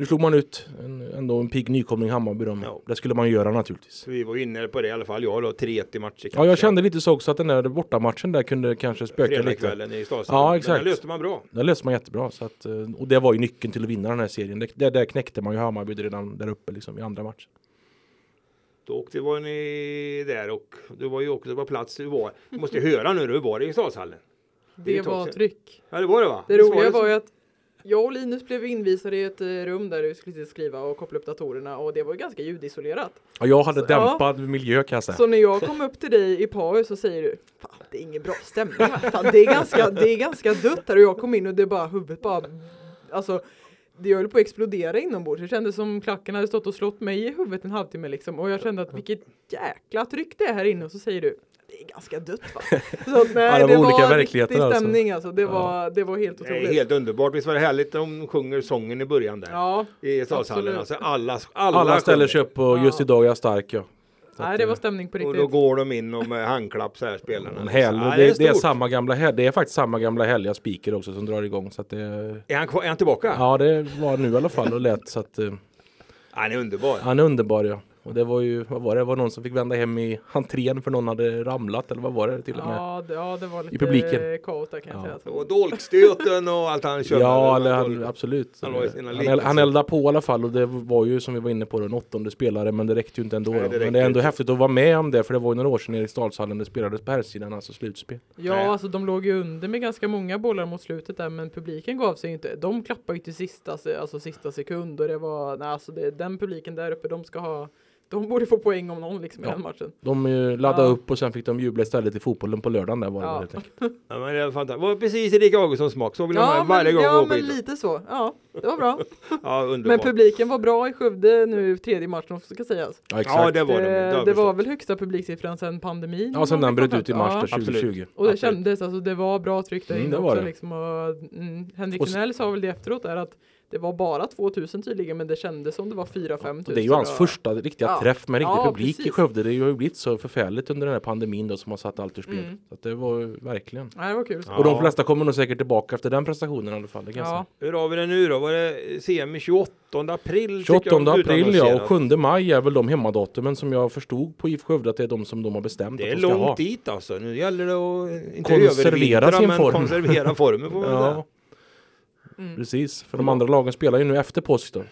nu slog man ut en, ändå en pigg nykomling Hammarby. Då. Ja. Det skulle man ju göra naturligtvis. Vi var inne på det i alla fall, jag då, 3-1 i matcher. Ja, jag kände lite så också att den där bortamatchen där kunde kanske spöka lite. Fredagskvällen i Stadshallen. Ja, Men exakt. Den löste man bra. Det löste man jättebra. Så att, eh, och det var ju nyckeln till att vinna den här serien. Det, det, där knäckte man ju Hammarby redan där uppe liksom, i andra matchen. Då åkte var ni där och du var ju också på plats. Hur var, du måste höra nu, hur var det i Stadshallen? Det Det var tryck. Ja, det var det va? Det roliga var ju att jag och Linus blev invisade i ett eh, rum där vi skulle skriva och koppla upp datorerna och det var ganska ljudisolerat. Och jag hade Så- ja. dämpad miljö kan jag säga. Så när jag kom upp till dig i paus så säger du Fan det är ingen bra stämning här. Fan, det, är ganska, det är ganska dött här och jag kom in och det bara huvudet bara Alltså det höll på att explodera inombords. Det kändes som klacken hade stått och slått mig i huvudet en halvtimme liksom och jag kände att vilket jäkla tryck det är här inne och så säger du det är ganska dött va? [LAUGHS] Så att, nej, Ja, det var det olika var verkligheter riktig alltså. stämning alltså. Det var, det var helt Det är otroligt. helt underbart. Visst var det härligt de sjunger sången i början där? Ja, I Stadshallen. absolut. Alltså alla, alla, Alla ställer sig upp och Ja. just idag är jag stark ja. Så nej det eh, var stämning på Och då riktigt. går de in och med handklapp så här spelarna. häl, Ja, det, det, är samma gamla häl, det är faktiskt samma gamla härliga speaker också som drar igång så att det Är han, är han tillbaka? Ja det var nu i alla fall och lät så att eh, Han är underbar. han är underbar ja. Och det var ju, vad var det, det var någon som fick vända hem i entrén för någon hade ramlat eller vad var det till och med? Ja, det, ja, det var lite publiken. kaos där kan jag Ja. säga. Och dolkstöten och allt han körde. Ja, Det han, absolut. Han i Han, han eldade på i alla fall och det var ju som vi var inne på en åttonde spelare men det räckte ju inte ändå. Nej, då. det men det är ändå inte. häftigt att vara med om det för det var ju några år sedan i Eriksdalshallen det spelades på herrsidan, alltså slutspel. Ja, Nej. alltså de låg ju under med ganska många bollar mot slutet där, men publiken gav sig ju inte. De klappade ju till sista, alltså sista sekund och det var, nej alltså det, den publiken där uppe, de ska ha De borde få poäng om någon liksom i Ja. den matchen. De eh, laddade Ja. upp och sen fick de jubla istället i fotbollen på lördagen där var det Ja. helt enkelt. [LAUGHS] Ja, men det var fantastiskt. Var precis i Rick Augustssons smak. Så vill man Ja, ha varje men, gång ja men lite så. Ja, det var bra. [LAUGHS] Ja, Men publiken var bra i Skövde nu tredje matchen också ska sägas. Ja exakt. Ja, det var de. det, Det, det var väl högsta publiksiffran sedan pandemin. Ja sen om den bröt ut i mars Ja. där 2020. Och det Absolut. kändes, alltså det var bra tryck där Mm, inne också det. liksom. Och, mm, Henrik Sjönell sa väl det efteråt där att det var bara 2000 tydligen men det kändes som det var 4-5 tusen. Det är ju hans första riktiga Ja. träff med riktig Ja, publik i precis. Skövde. Det har ju blivit så förfärligt under den här pandemin då som har satt allt ur spel. Mm. Så att det var verkligen. Nej, det var kul. Ja. Och de flesta kommer nog säkert tillbaka efter den prestationen i alla fall. Ja. Hur har vi det nu då? Var det semi 28 april? 28 tycker jag, april ja och 7 maj är väl de hemmadatumen som jag förstod på IF Skövde att det är de som de har bestämt Det är att de ska ha. långt dit alltså. Nu gäller det att inte Konservera övervintra, sin men form. konservera formen [LAUGHS] säga. Ja, mm. precis. För de andra lagen spelar ju nu efter påsk då.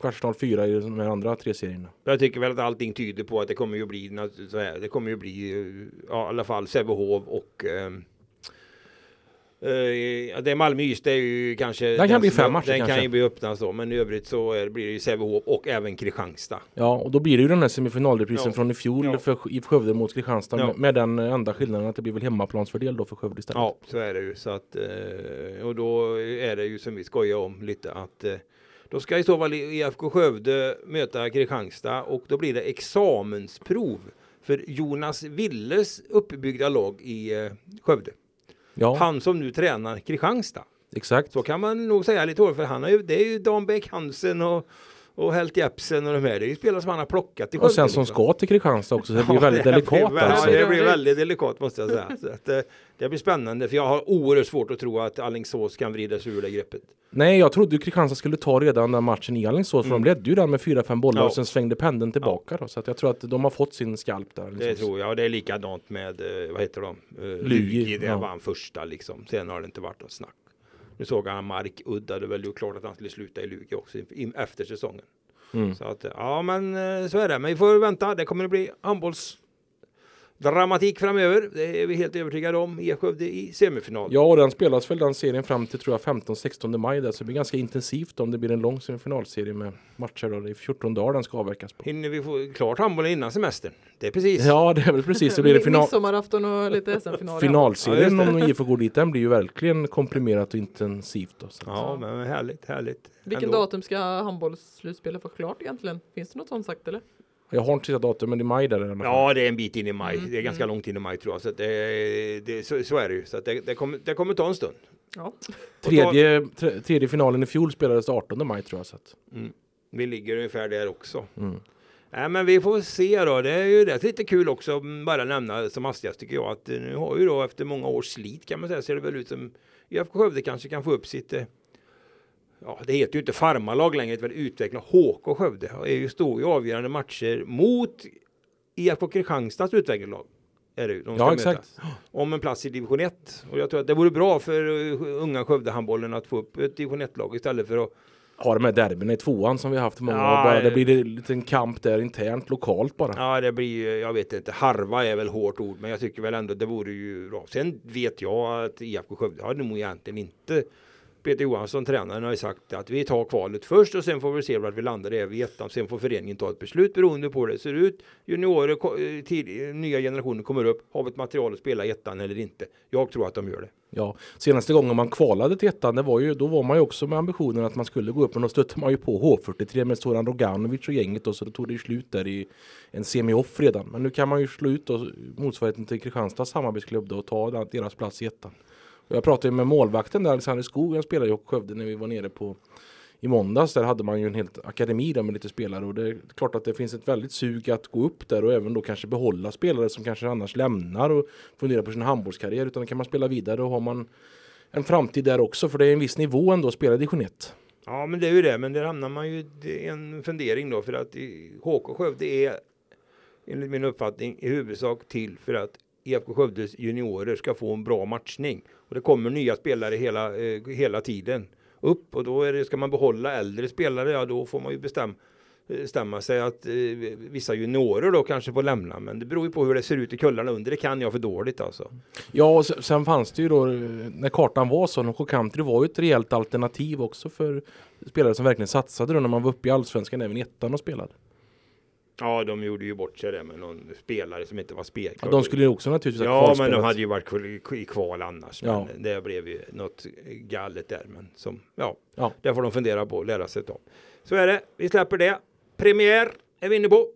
Kvartsfinal fyra i de här andra tre serierna. Jag tycker väl att allting tyder på att det kommer ju bli nat- så här. Det kommer ju bli ja, i alla fall Sävehof och ehm, ja, det är Malmö-Ystad är ju kanske Den kan bli fem matcher Den kan kanske. ju bli öppna så men i övrigt så är, blir det ju Sävehof och även Kristianstad. Ja, och då blir det ju den här semifinalreprisen Ja. från i fjol Ja. för IF Skövde mot Kristianstad Ja. med, med den enda skillnaden att det blir väl hemmaplansfördel då för Skövde istället. Ja, så är det ju. Så att, eh, och då är det ju som vi skojar om lite att eh, då ska i så fall IFK Skövde möta Kristianstad och då blir det examensprov för Jonas Willes uppbyggda lag i Skövde. Ja, Han som nu tränar Kristianstad. exakt. Så kan man nog säga lite hårt för han har ju, det är ju Dan Bäck Hansen och, och Helt Jepsen och de här. Det är ju spelare som han har plockat i Och sen Skövde, som liksom. ska till Kristianstad också, så det blir [LAUGHS] Ja, väldigt det delikat blir, alltså. Ja, det blir väldigt delikat måste jag säga. Så att, eh, det blir spännande för jag har oerhört svårt att tro att Alingsås kan vrida sig ur det greppet. Nej, jag trodde Kristianstad skulle ta redan den matchen i Alingsås, för Mm. de ledde ju den med 4-5 bollar Ja. och sen svängde pendeln tillbaka då, så jag tror att de har fått sin skalp där. Det Liksom. tror jag. Och det är likadant med, eh, vad heter de? Uh, Lugi, Lugi. Det ja. var han första liksom. Sen har det inte varit något snack. Nu såg han Mark uddade väl gjort klart att han skulle sluta i Lugi också efter säsongen. Mm. Så att, ja men eh, så är det. Men vi får vänta. Det kommer att bli handbolls dramatik framöver. Det är vi helt övertygade om. IF Skövde i semifinal. Ja, och den spelas väl den serien fram till tror jag 15-16 maj där, så det blir ganska intensivt om det blir en lång semifinalserie med matcher då. Det är 14 dagar den ska avverkas på. Hinner vi få klart handbollen innan semestern? Det är precis. Ja, det är väl precis. Så blir det final Midsommarafton och lite SM-final. [LAUGHS] finalserien Ja, om IF går dit. Den blir ju verkligen komprimerat och intensivt. Då, så. Ja, men härligt, härligt. Vilken Ändå. datum ska handbollsslutspelet vara klart egentligen? Finns det något sånt sagt eller? Jag har inte sista datum, men i maj där är det. Ja, det är en bit in i maj. Mm, Det är ganska mm. långt in i maj tror jag. Så, att det, det, så, så är det ju. Så att det, det, kommer, det kommer ta en stund. Ja. Tredje, tre, tredje finalen i fjol spelades 18 maj tror jag. Så att, Mm. Vi ligger ungefär där också. mm. Nej, men vi får se då. Det är ju rätt lite kul också. Bara nämna som hastigast tycker jag att nu har ju då efter många års slit kan man säga ser det väl ut som IFK Skövde kanske kan få upp sitt eh, Ja, det heter ju inte farmarlag längre, väl utveckla HK Skövde. Det är ju står ju avgörande matcher mot IFK Kristianstads utvecklarlag. Är det. De Ja, möta exakt. Om en plats i division 1. Och jag tror att det vore bra för uh, unga Skövdehandbollen att få upp ett division 1-lag istället för att Har de här derbyna i tvåan som vi har haft många Ja. Bara, det eh. blir en liten kamp där internt, lokalt bara. Ja, det blir, jag vet inte, harva är väl hårt ord, men jag tycker väl ändå det vore ju bra. Sen vet jag att IFK Skövde har nog egentligen inte Peter Johansson, tränaren, har ju sagt att vi tar kvalet först och sen får vi se var vi landar i i ettan. Sen får föreningen ta ett beslut beroende på hur det ser ut. Juniorer, eh, tid, nya generationer kommer upp. Har vi ett material att spela i ettan eller inte? Jag tror att de gör det. Ja, senaste gången man kvalade till ettan, det var ju, då var man ju också med ambitionen att man skulle gå upp, men då stötte man ju på H43 med Soran Roganovic och gänget och så då tog det ju slut där i en semi-off redan. Men nu kan man ju slå ut då, motsvarigheten till Kristianstads samarbetsklubb då och ta deras plats i ettan. Och jag pratade med målvakten där, Alexander Skog, han spelade i Skövde när vi var nere på i måndags, där hade man ju en helt akademi där med lite spelare och det är klart att det finns ett väldigt sug att gå upp där och även då kanske behålla spelare som kanske annars lämnar och funderar på sin handbollskarriär utan kan man spela vidare och har man en framtid där också för det är en viss nivå ändå att spela i division 1. Ja, men det är ju det. Men där hamnar man ju i en fundering då för att HK Skövde är enligt min uppfattning i huvudsak till för att IFK Skövdes juniorer ska få en bra matchning. Och det kommer nya spelare hela, eh, hela tiden upp och då är det, ska man behålla äldre spelare, ja då får man ju eh, bestämma stämma sig att eh, vissa juniorer då kanske får lämna. Men det beror ju på hur det ser ut i kullarna under. Det kan jag för dåligt alltså. Ja, och sen fanns det ju då eh, när kartan var så, HK Country var ju ett rejält alternativ också för spelare som verkligen satsade då när man var uppe i allsvenskan även i ettan och spelade. Ja, de gjorde ju bort sig där med någon spelare som inte var spelklar. Ja, de skulle ju också naturligtvis ha Ja, men de hade ju varit i kval annars. Ja. Men det blev ju något galet där. Men som, ja, Ja. det får de fundera på och lära sig av. Så är det. Vi släpper det. Premiär är vi inne på.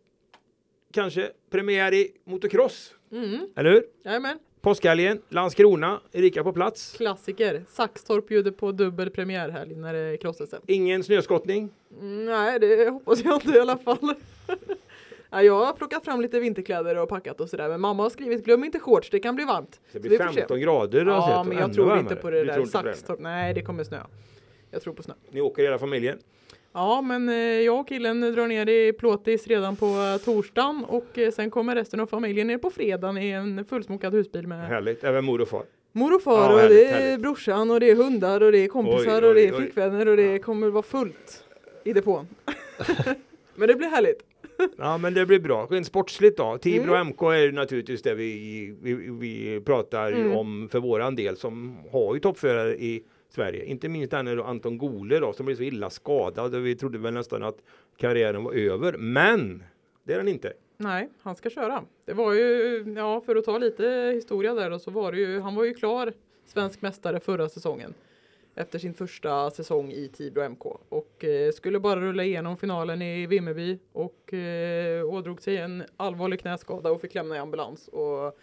Kanske premiär i motocross. Mm. Eller hur? Jajamän. Påskhelgen, Landskrona, Erika på plats. Klassiker. Saxtorp bjuder på dubbel premiärhelg när det är cross-SM. Ingen snöskottning. Mm, nej, det hoppas jag inte i alla fall. [LAUGHS] ja, jag har plockat fram lite vinterkläder och packat och sådär. Men mamma har skrivit glöm inte shorts, det kan bli varmt. Det blir vi får se. 15 grader. har Ja, men jag tror varmare. inte på det Du där? Saxtorp. Nej, det kommer snö. Jag tror på snö. Ni åker hela familjen. Ja, men eh, jag och killen drar ner i plåtis redan på eh, torsdagen och eh, sen kommer resten av familjen ner på fredagen i en fullsmokad husbil med Härligt. Även mor och far. mor och far Ja, och härligt, det är härligt. brorsan och det är hundar och det är kompisar Oj, och det är oj, oj. flickvänner och det kommer vara fullt i depån. [LAUGHS] men det blir härligt. [LAUGHS] Ja, men det blir bra. Rent sportsligt då. Tibro Mm. MK är naturligtvis det vi, vi, vi pratar Mm. om för våran del som har ju toppförare i Sverige. Inte minst den är då Anton Gole då som blev så illa skadad och vi trodde väl nästan att karriären var över. Men det är den inte. Nej, han ska köra. Det var ju, ja för att ta lite historia där då så var det ju, han var ju klar svensk mästare förra säsongen. Efter sin första säsong i Tibro MK och eh, skulle bara rulla igenom finalen i Vimmerby och eh, ådrog sig en allvarlig knäskada och fick lämna i ambulans. Och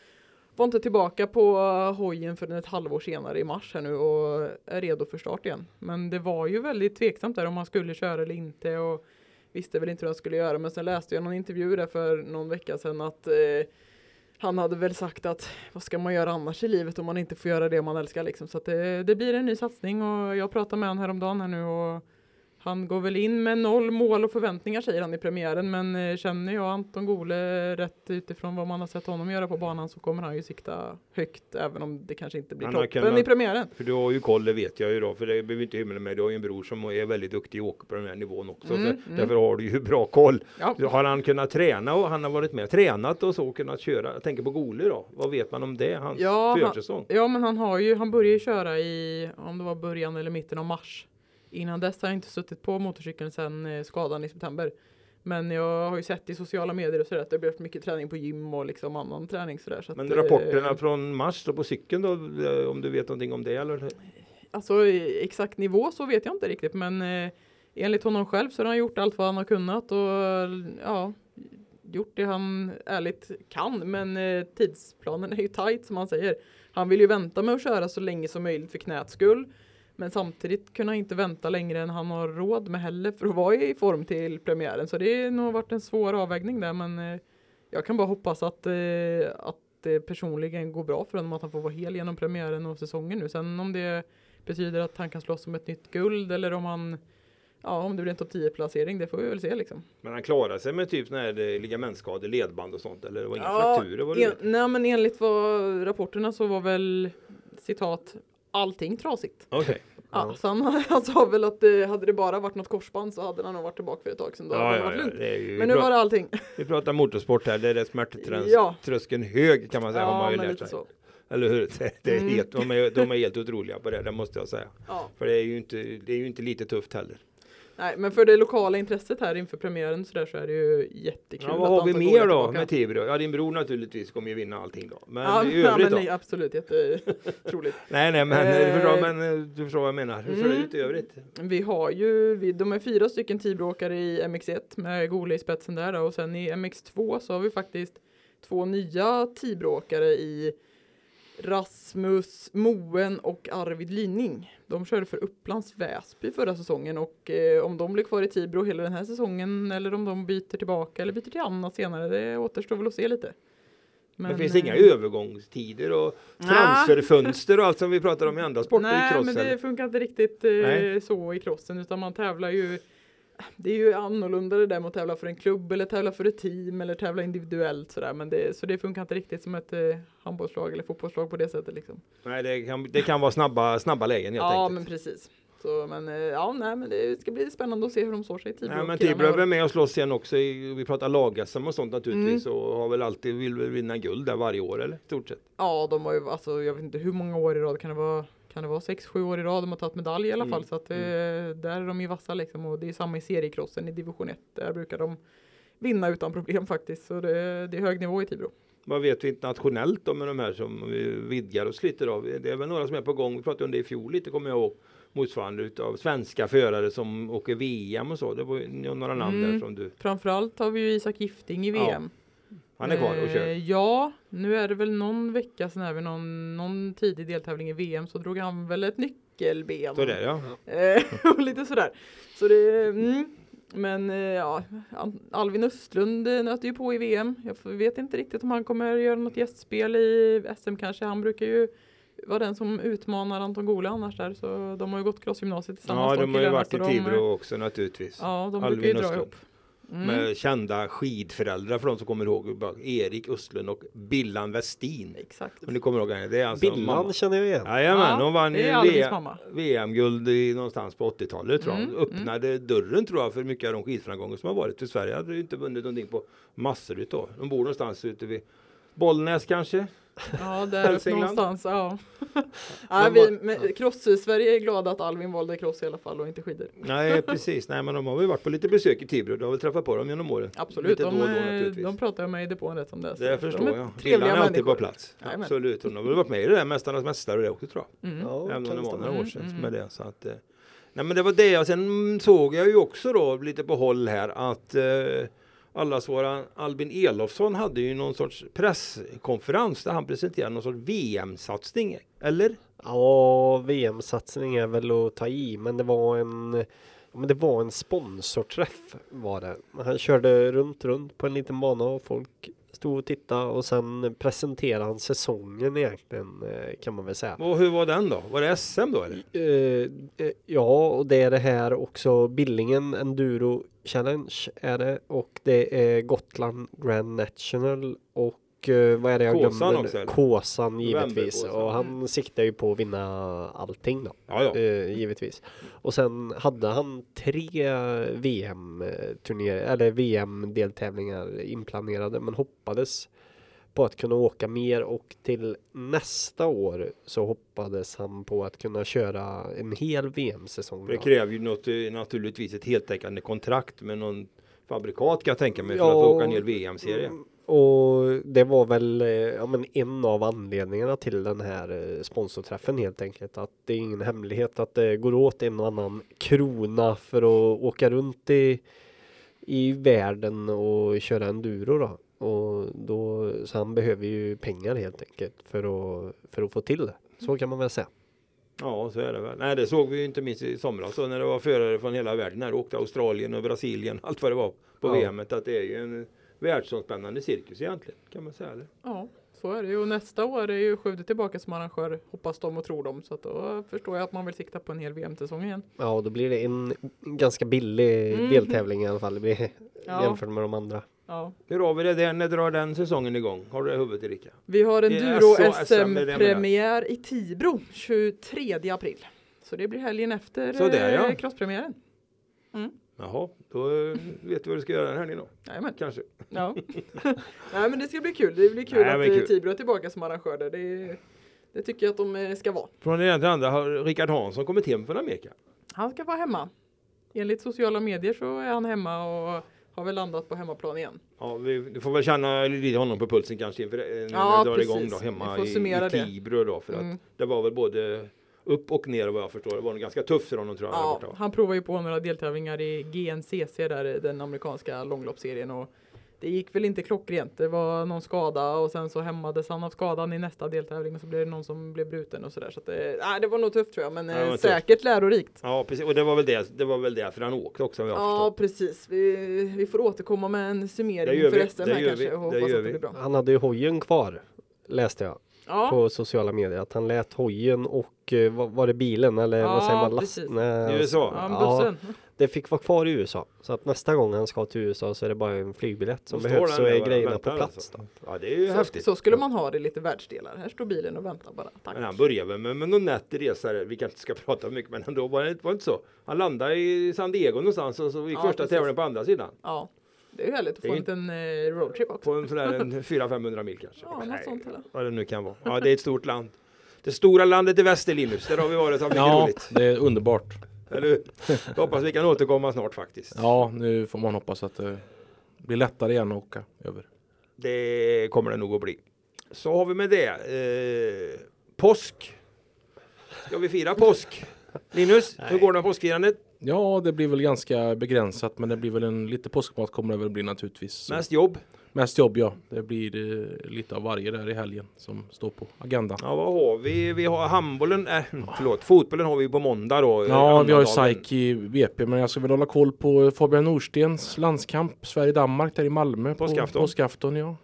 var inte tillbaka på hojen förrän ett halvår senare i mars här nu och är redo för start igen. Men det var ju väldigt tveksamt där om han skulle köra eller inte och visste väl inte hur han skulle göra. Men sen läste jag någon intervju där för någon vecka sedan att eh, han hade väl sagt att vad ska man göra annars i livet om man inte får göra det man älskar liksom. Så att det, det blir en ny satsning och jag pratade med honom häromdagen här nu och han går väl in med noll mål och förväntningar säger han i premiären men eh, känner jag Anton Gole rätt utifrån vad man har sett honom göra på banan så kommer han ju sikta högt även om det kanske inte blir Han toppen kunnat- i premiären. För du har ju koll, det vet jag ju då. För det behöver inte hymla med. Du har ju en bror som är väldigt duktig och åker på den här nivån också. Mm, mm. Därför har du ju bra koll. Ja. Har han kunnat träna och han har varit med och tränat och så kunnat köra. Jag tänker på Gole då. Vad vet man om det? Hans Ja, han- försäsong. Ja men han har ju, han började ju köra i, om det var början eller mitten av mars. Innan dess har jag inte suttit på motorcykeln sedan eh, skadan i september. Men jag har ju sett i sociala medier och sådär att det har blivit mycket träning på gym och liksom annan träning sådär. Så Men att, rapporterna eh, från mars då på cykeln då? eh, Om du vet någonting om det eller? Alltså exakt nivå så vet jag inte riktigt men eh, enligt honom själv så har han gjort allt vad han har kunnat och ja, gjort det han ärligt kan men eh, tidsplanen är ju tight som han säger. Han vill ju vänta med att köra så länge som möjligt för knäts skull. Men samtidigt kunna inte vänta längre än han har råd med heller för att vara i form till premiären. Så det har nog varit en svår avvägning där men eh, jag kan bara hoppas att, eh, att det personligen går bra för honom att han får vara hel genom premiären och säsongen nu. Sen om det betyder att han kan slåss om ett nytt guld eller om han Ja, om det blir en topp 10 placering, det får vi väl se liksom. Men han klarar sig med typ eh, ligamentskador, ledband och sånt eller det var inga Ja, frakturer? Var det En, det? nej, men enligt vad rapporterna så var väl citat allting trasigt. Okej. Ja, så han, [LAUGHS] han sa väl att det, hade det bara varit något korsband så hade han nog varit tillbaka för ett tag sedan. Då Ja, hade det ja, varit ja, lugnt. det är ju, Men nu var det allting. vi pratar motorsport här, det är det smärttröskeln Ja. tröskeln hög kan man säga har man Ja, ju lärt sig. så. Eller hur? [LAUGHS] Det, det är Mm. helt, de, är, de är helt otroliga på det, det måste jag säga. Ja. För det är ju inte, det är ju inte lite tufft heller. Nej, men för det lokala intresset här inför premiären så, där så är det ju jättekul. Ja, vad har vi mer då med Tibro? Ja, din bror naturligtvis kommer ju vinna allting då. Men Ja, i ja, övrigt men då? nej, absolut, jättetroligt. [LAUGHS] Nej, nej, men Eh, förstår, men du förstår vad jag menar. Hur ser det Mm. ut i övrigt? Vi har ju, vi, de är fyra stycken Tibroåkare i MX1 med Gole i spetsen där då. och sen i MX2 så har vi faktiskt två nya Tibroåkare i Rasmus Moen och Arvid Lyning. De körde för Upplands Väsby förra säsongen och eh, om de blir kvar i Tibro hela den här säsongen eller om de byter tillbaka eller byter till annat senare, det återstår väl att se lite. Men, Men, det finns inga eh, övergångstider och transferfönster och allt som vi pratar om i andra sporter i Nej, cross. men det funkar inte riktigt eh, Nej. så i crossen utan man tävlar ju det är ju annorlunda det där med att tävla för en klubb eller tävla för ett team eller tävla individuellt sådär men det, så det funkar inte riktigt som ett eh, handbollslag eller fotbollslag på det sättet liksom. Nej, det kan, det kan vara snabba, snabba lägen helt Ja enkelt. men precis. Så men eh, ja nej men det ska bli spännande att se hur de står sig i Tibro. Nej, men Tibro är väl med och slåss sen också. I, vi pratar lag-SM och sånt naturligtvis. Mm. Och har väl alltid, vill väl vinna guld där varje år eller? i Stort sett. Ja de har ju alltså jag vet inte hur många år i rad kan det vara kan det vara sex, sju år i rad de har tagit medalj i alla Mm, fall så att eh, där är de ju vassa liksom och det är samma i seriekrossen i division 1 där brukar de vinna utan problem faktiskt. Så det, det är hög nivå i Tibro. Vad vet vi internationellt om de här som vi vidgar oss lite av? Det är väl några som är på gång. Vi pratade om det i fjol lite kommer jag ihåg. Motsvarande utav svenska förare som åker VM och så. Det var några namn Mm. där som du. Framförallt har vi ju Isak Gifting i Ja, VM. Han är kvar och kör. Eh, Ja, nu är det väl någon vecka sedan här vid någon, någon tidig deltävling i VM så drog han väl ett nyckelben. Så där ja. Eh, [LAUGHS] och lite sådär. Så det, mm. Men eh, ja, Alvin Östlund nöter ju på i VM. Jag vet inte riktigt om han kommer göra något gästspel i SM kanske. Han brukar ju vara den som utmanar Anton Gole annars där. Så de har ju gått crossgymnasiet tillsammans. Ja, de har ju varit i de, Tibro också naturligtvis. Ja, de Alvin brukar ju dra Östlund. ihop. Mm. Med kända skidföräldrar för de som kommer ihåg. Erik Östlund och Billan Westin. Exakt. Om ni kommer ihåg henne. Det är alltså Billan mamma. känner jag igen. Jajamän, Ja, hon vann. VM-guld i någonstans på 80-talet tror jag. Mm, Öppnade dörren tror jag för mycket av de skidframgångar som har varit. För Sverige hade ju inte vunnit någonting på massor utav. De bor någonstans ute vid Bollnäs kanske. Ja, där uppe någonstans. Ja. [LAUGHS] ja, vi, men, cross-Sverige är glada att Alvin valde cross i alla fall och inte skidor. Nej [LAUGHS] precis, nej men de har väl varit på lite besök i Tibro. Du har väl träffat på dem genom åren? Absolut, Lite de, då då eh, de pratar jag med i depån rätt som det är. Det de förstår är jag. Trevliga är alltid människor. på plats. Jajamän. Absolut. Hon har väl varit med i det där Mästarnas Mästare och det också tror jag. Mm. Ja, Även om det var några år Mm, sedan mm. med det. Så att, eh, nej men det var det. Och sen såg jag ju också då lite på håll här att eh, allas våra Albin Elofsson hade ju någon sorts presskonferens där han presenterade någon sorts VM-satsning. Eller? Ja, VM-satsning är väl att ta i, men det var en men det var en sponsorträff var det. Han körde runt, runt på en liten bana och folk stod och tittade och sen presenterade han säsongen egentligen eh, kan man väl säga. Och hur var den då? Var det SM då eller? Eh, eh, ja, och det är det här också Billingen Enduro Challenge är det och det är Gotland Grand National och eh, vad är det jag Kåsan glömmer? nu? också, eller? Kåsan givetvis Novemberkåsan. och han siktar ju på att vinna allting då. Ja, ja. Eh, givetvis. Och sen hade han tre VM-turnéer eller VM-deltävlingar inplanerade men hoppades på att kunna åka mer och till nästa år så hoppades han på att kunna köra en hel VM-säsong. Det kräver ju något, eh, naturligtvis ett heltäckande kontrakt med någon fabrikat kan jag tänka mig för Ja, att få åka en hel VM-serie. Och det var väl eh, ja, men en av anledningarna till den här eh, sponsorträffen helt enkelt. Att det är ingen hemlighet att det går åt en och annan krona för att åka runt i, i världen och köra enduro då. Och då, så han behöver ju pengar helt enkelt för att, för att få till det. Så kan man väl säga. Ja, så är det väl. Nej, det såg vi ju inte minst i somras så när det var förare från hela världen här. Åkte Australien och Brasilien, [LAUGHS] allt vad det var på Ja. VMet. Att det är ju en världsomspännande cirkus egentligen, kan man säga. Eller? Ja, så är det ju. Och nästa år är ju Skövde tillbaka som arrangör, hoppas de och tror de. Så att då förstår jag att man vill sikta på en hel VM-säsong igen. Ja, och då blir det en ganska billig Mm. deltävling i alla fall. Det blir [LAUGHS] Ja. jämfört med de andra. Ja. Hur har vi det där? När drar den säsongen igång? Har du det i huvudet Erika? Vi har en Det är Duro så SM är det jag menar. SM-premiär i Tibro 23 april. Så det blir helgen efter ja. eh, crosspremiären. Jaha, då eh, vet du vad du ska göra den här då. Jajamän. Kanske. Ja. [LAUGHS] [LAUGHS] Nej men det ska bli kul. Det blir kul Nej, att eh, kul. Tibro är tillbaka som arrangör där. Det, det tycker jag att de eh, ska vara. Från det ena till det andra har Rickard Hansson kommit hem från Amerika. Han ska vara hemma. Enligt sociala medier så är han hemma och har väl landat på hemmaplan igen. Ja, vi, vi får väl känna lite honom på pulsen kanske inför det, när Ja, vi drar igång då hemma i, i det. Tibro då. För Mm. att det var väl både upp och ner vad jag förstår. Det var nog ganska tufft för honom tror jag. där Ja, han provar ju på några deltävlingar i GNCC där, den amerikanska långloppsserien och det gick väl inte klockrent. Det var någon skada och sen så hämmades han av skadan i nästa deltävling och så blev det någon som blev bruten och sådär. Så att det, nej, det var nog tufft tror jag, men Ja, det eh, tufft. säkert lärorikt. Ja, precis. Och det var väl det. Det var väl därför han åkte också. Jag Ja, förstår. precis. Vi, vi får återkomma med en Det summering för vi. SM Det här gör kanske vi. och Det hoppas att det vi. blir bra. Han hade ju hojen kvar läste jag Ja, på sociala medier att han lät hojen och eh, vad var det bilen eller vad Ja, säger man? Last, precis. nej, I USA? ja bussen. det fick vara kvar i USA så att nästa gång han ska till USA så är det bara en flygbiljett som behövs så är grejerna på plats. alltså. Då. Ja, det är ju Så, häftigt. så skulle man ha det lite världsdelar. Här står bilen och väntar bara. Tack. Men han började väl med, med någon nätt resa. Vi kanske inte ska [LAUGHS] prata mycket, men ändå var det, var inte så. Han landade i San Diego någonstans och så gick Ja, första precis. tävlingen på andra sidan. Ja, det är ju härligt att få en liten eh, roadtrip också. På en sådär en 400-500 mil kanske. Ja, något Nej, sånt eller? Vad det nu kan vara. Ja, det är ett stort land. Det stora landet i väster Linus. Där har vi varit och haft mycket Ja, roligt. det är underbart. Eller hur? Jag hoppas vi kan återkomma snart faktiskt. Ja, nu får man hoppas att det blir lättare igen att åka över. Det kommer det nog att bli. Så har vi med det. Eh, påsk. Ska vi fira påsk? Linus, hur går det med påskfirandet? Ja, det blir väl ganska begränsat, men det blir väl en lite påskmat kommer det väl bli naturligtvis. Mest jobb? Mest jobb, ja. Det blir eh, lite av varje där i helgen som står på agendan. Ja, vad har vi? Vi har handbollen, äh, förlåt, fotbollen har vi på måndag då. Ja, vi har ju. SAIK i BP, men jag ska väl hålla koll på Fabian Norstens landskamp Sverige-Danmark där i Malmö. Påskafton. På påskafton, ja.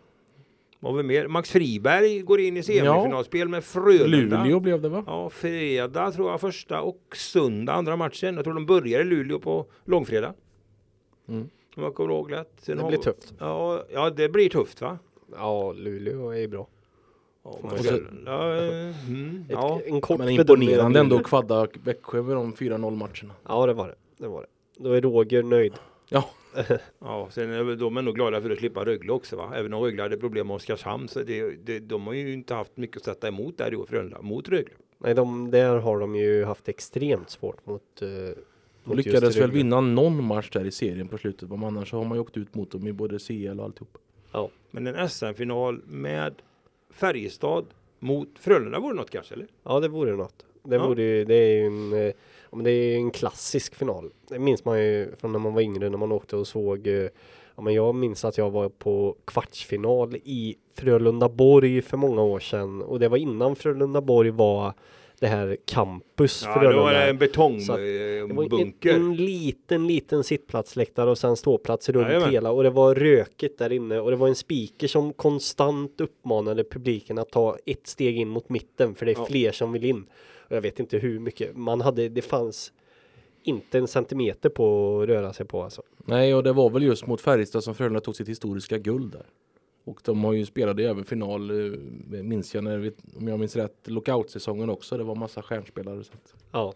Vad vi mer? Max Friberg går in i semifinalspel med Frölunda. Luleå blev det va? Ja, fredag tror jag första och söndag andra matchen. Jag tror de börjar i Luleå på långfredag. Mm. Om jag kommer ihåg rätt. Sen Det blir tufft. Ja, ja, det blir tufft va? Ja, Luleå är bra. Ja, säga. ja, mm, Ett, ja. En kort Men imponerande ändå att kvadda Växjö med de 4-0 matcherna. Ja, det var det. Det var det. Då är Roger nöjd. Ja, [LAUGHS] ja, sen är de ändå glada för att slippa Rögle också va? Även om Rögle hade problem med Oskarshamn så det, det, de har ju inte haft mycket att sätta emot där i år, Frölunda, mot Rögle. Nej, de, där har de ju haft extremt svårt mot... Uh, de lyckades väl vinna någon match där i serien på slutet. Men annars så har man ju åkt ut mot dem i både CL och alltihop. Men en SM-final med Färjestad mot Frölunda vore något kanske eller? Ja, det vore något. Det, Ja. vore, det är ju en, eh, ja, men det är en klassisk final. Det minns man ju från när man var yngre när man åkte och såg. eh, Ja, men jag minns att jag var på kvartsfinal i Frölunda-Borg för många år sedan och det var innan Frölunda-Borg var det här campus Ja, Frölunda. det en Så att Det var en, betongbunker. en liten, liten sittplatsläktare och sen ståplats runt Jajamän. hela och det var rökigt där inne och det var en speaker som konstant uppmanade publiken att ta ett steg in mot mitten för det är Ja. fler som vill in. Och jag vet inte hur mycket man hade, det fanns inte en centimeter på att röra sig på alltså. Nej, och det var väl just mot Färjestad som Frölunda tog sitt historiska guld där. Och de har ju spelat i även final, eh, minns jag när vi, om jag minns rätt, lockout-säsongen också. Det var massa stjärnspelare. Så att Ja,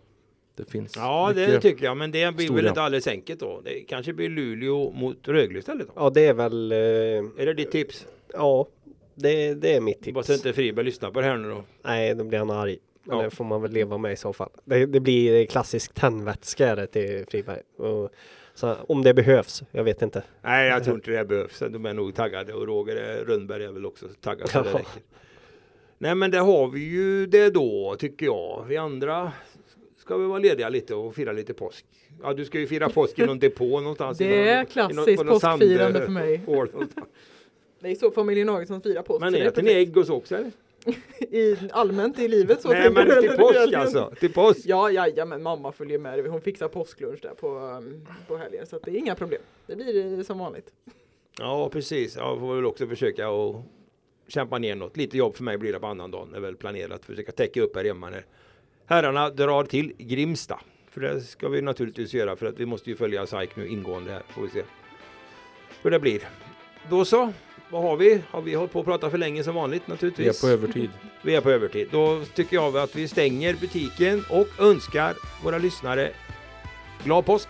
det finns Ja, det tycker jag, men det blir väl historia. inte alldeles enkelt då. Det kanske blir Luleå mot Rögle istället då. ja det är väl, eh, Är det ditt tips? ja, det, det är mitt Bara tips. så inte Friberg lyssnar på det här nu då. Nej, då blir han arg. Men Ja. det får man väl leva med i så fall. Det, det blir klassisk tändvätska till Friberg. Och, så, om det behövs, jag vet inte. Nej, jag tror inte det behövs. De är nog taggade och Roger Rönnberg är väl också taggad så det Ja. räcker. Nej, men det har vi ju det då tycker jag. Vi andra ska vi vara lediga lite och fira lite påsk. Ja, du ska ju fira påsk i någon depå någonstans. Det någon- är klassiskt någon påskfirande för mig. [LAUGHS] någonstans. Det är så familjen Augustsson firar påsk. Men äter ni ägg och så också eller? [LAUGHS] I, allmänt i livet så Nej, men till påsk alltså. Till påsk. Ja, ja, ja, men mamma följer med. Hon fixar påsklunch där på, um, på helgen så det är inga problem. Det blir eh, som vanligt. Ja, precis. Jag får väl också försöka att kämpa ner något. Lite jobb för mig blir det på annan dagen. Det är väl planerat. Försöka täcka upp här hemma när herrarna drar till Grimsta. För det ska vi naturligtvis göra för att vi måste ju följa SAIK nu ingående här. Får vi se hur det blir. Då så. Vad har vi? Har vi hållit på att prata för länge som vanligt Vi naturligtvis? är på övertid. Vi är på övertid. Då tycker jag att vi stänger butiken och önskar våra lyssnare glad påsk!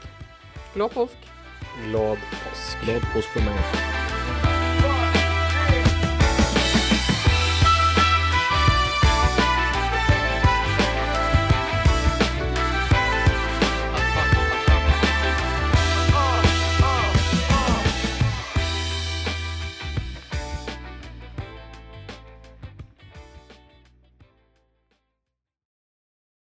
Glad påsk! Glad påsk. Glad påsk för mig.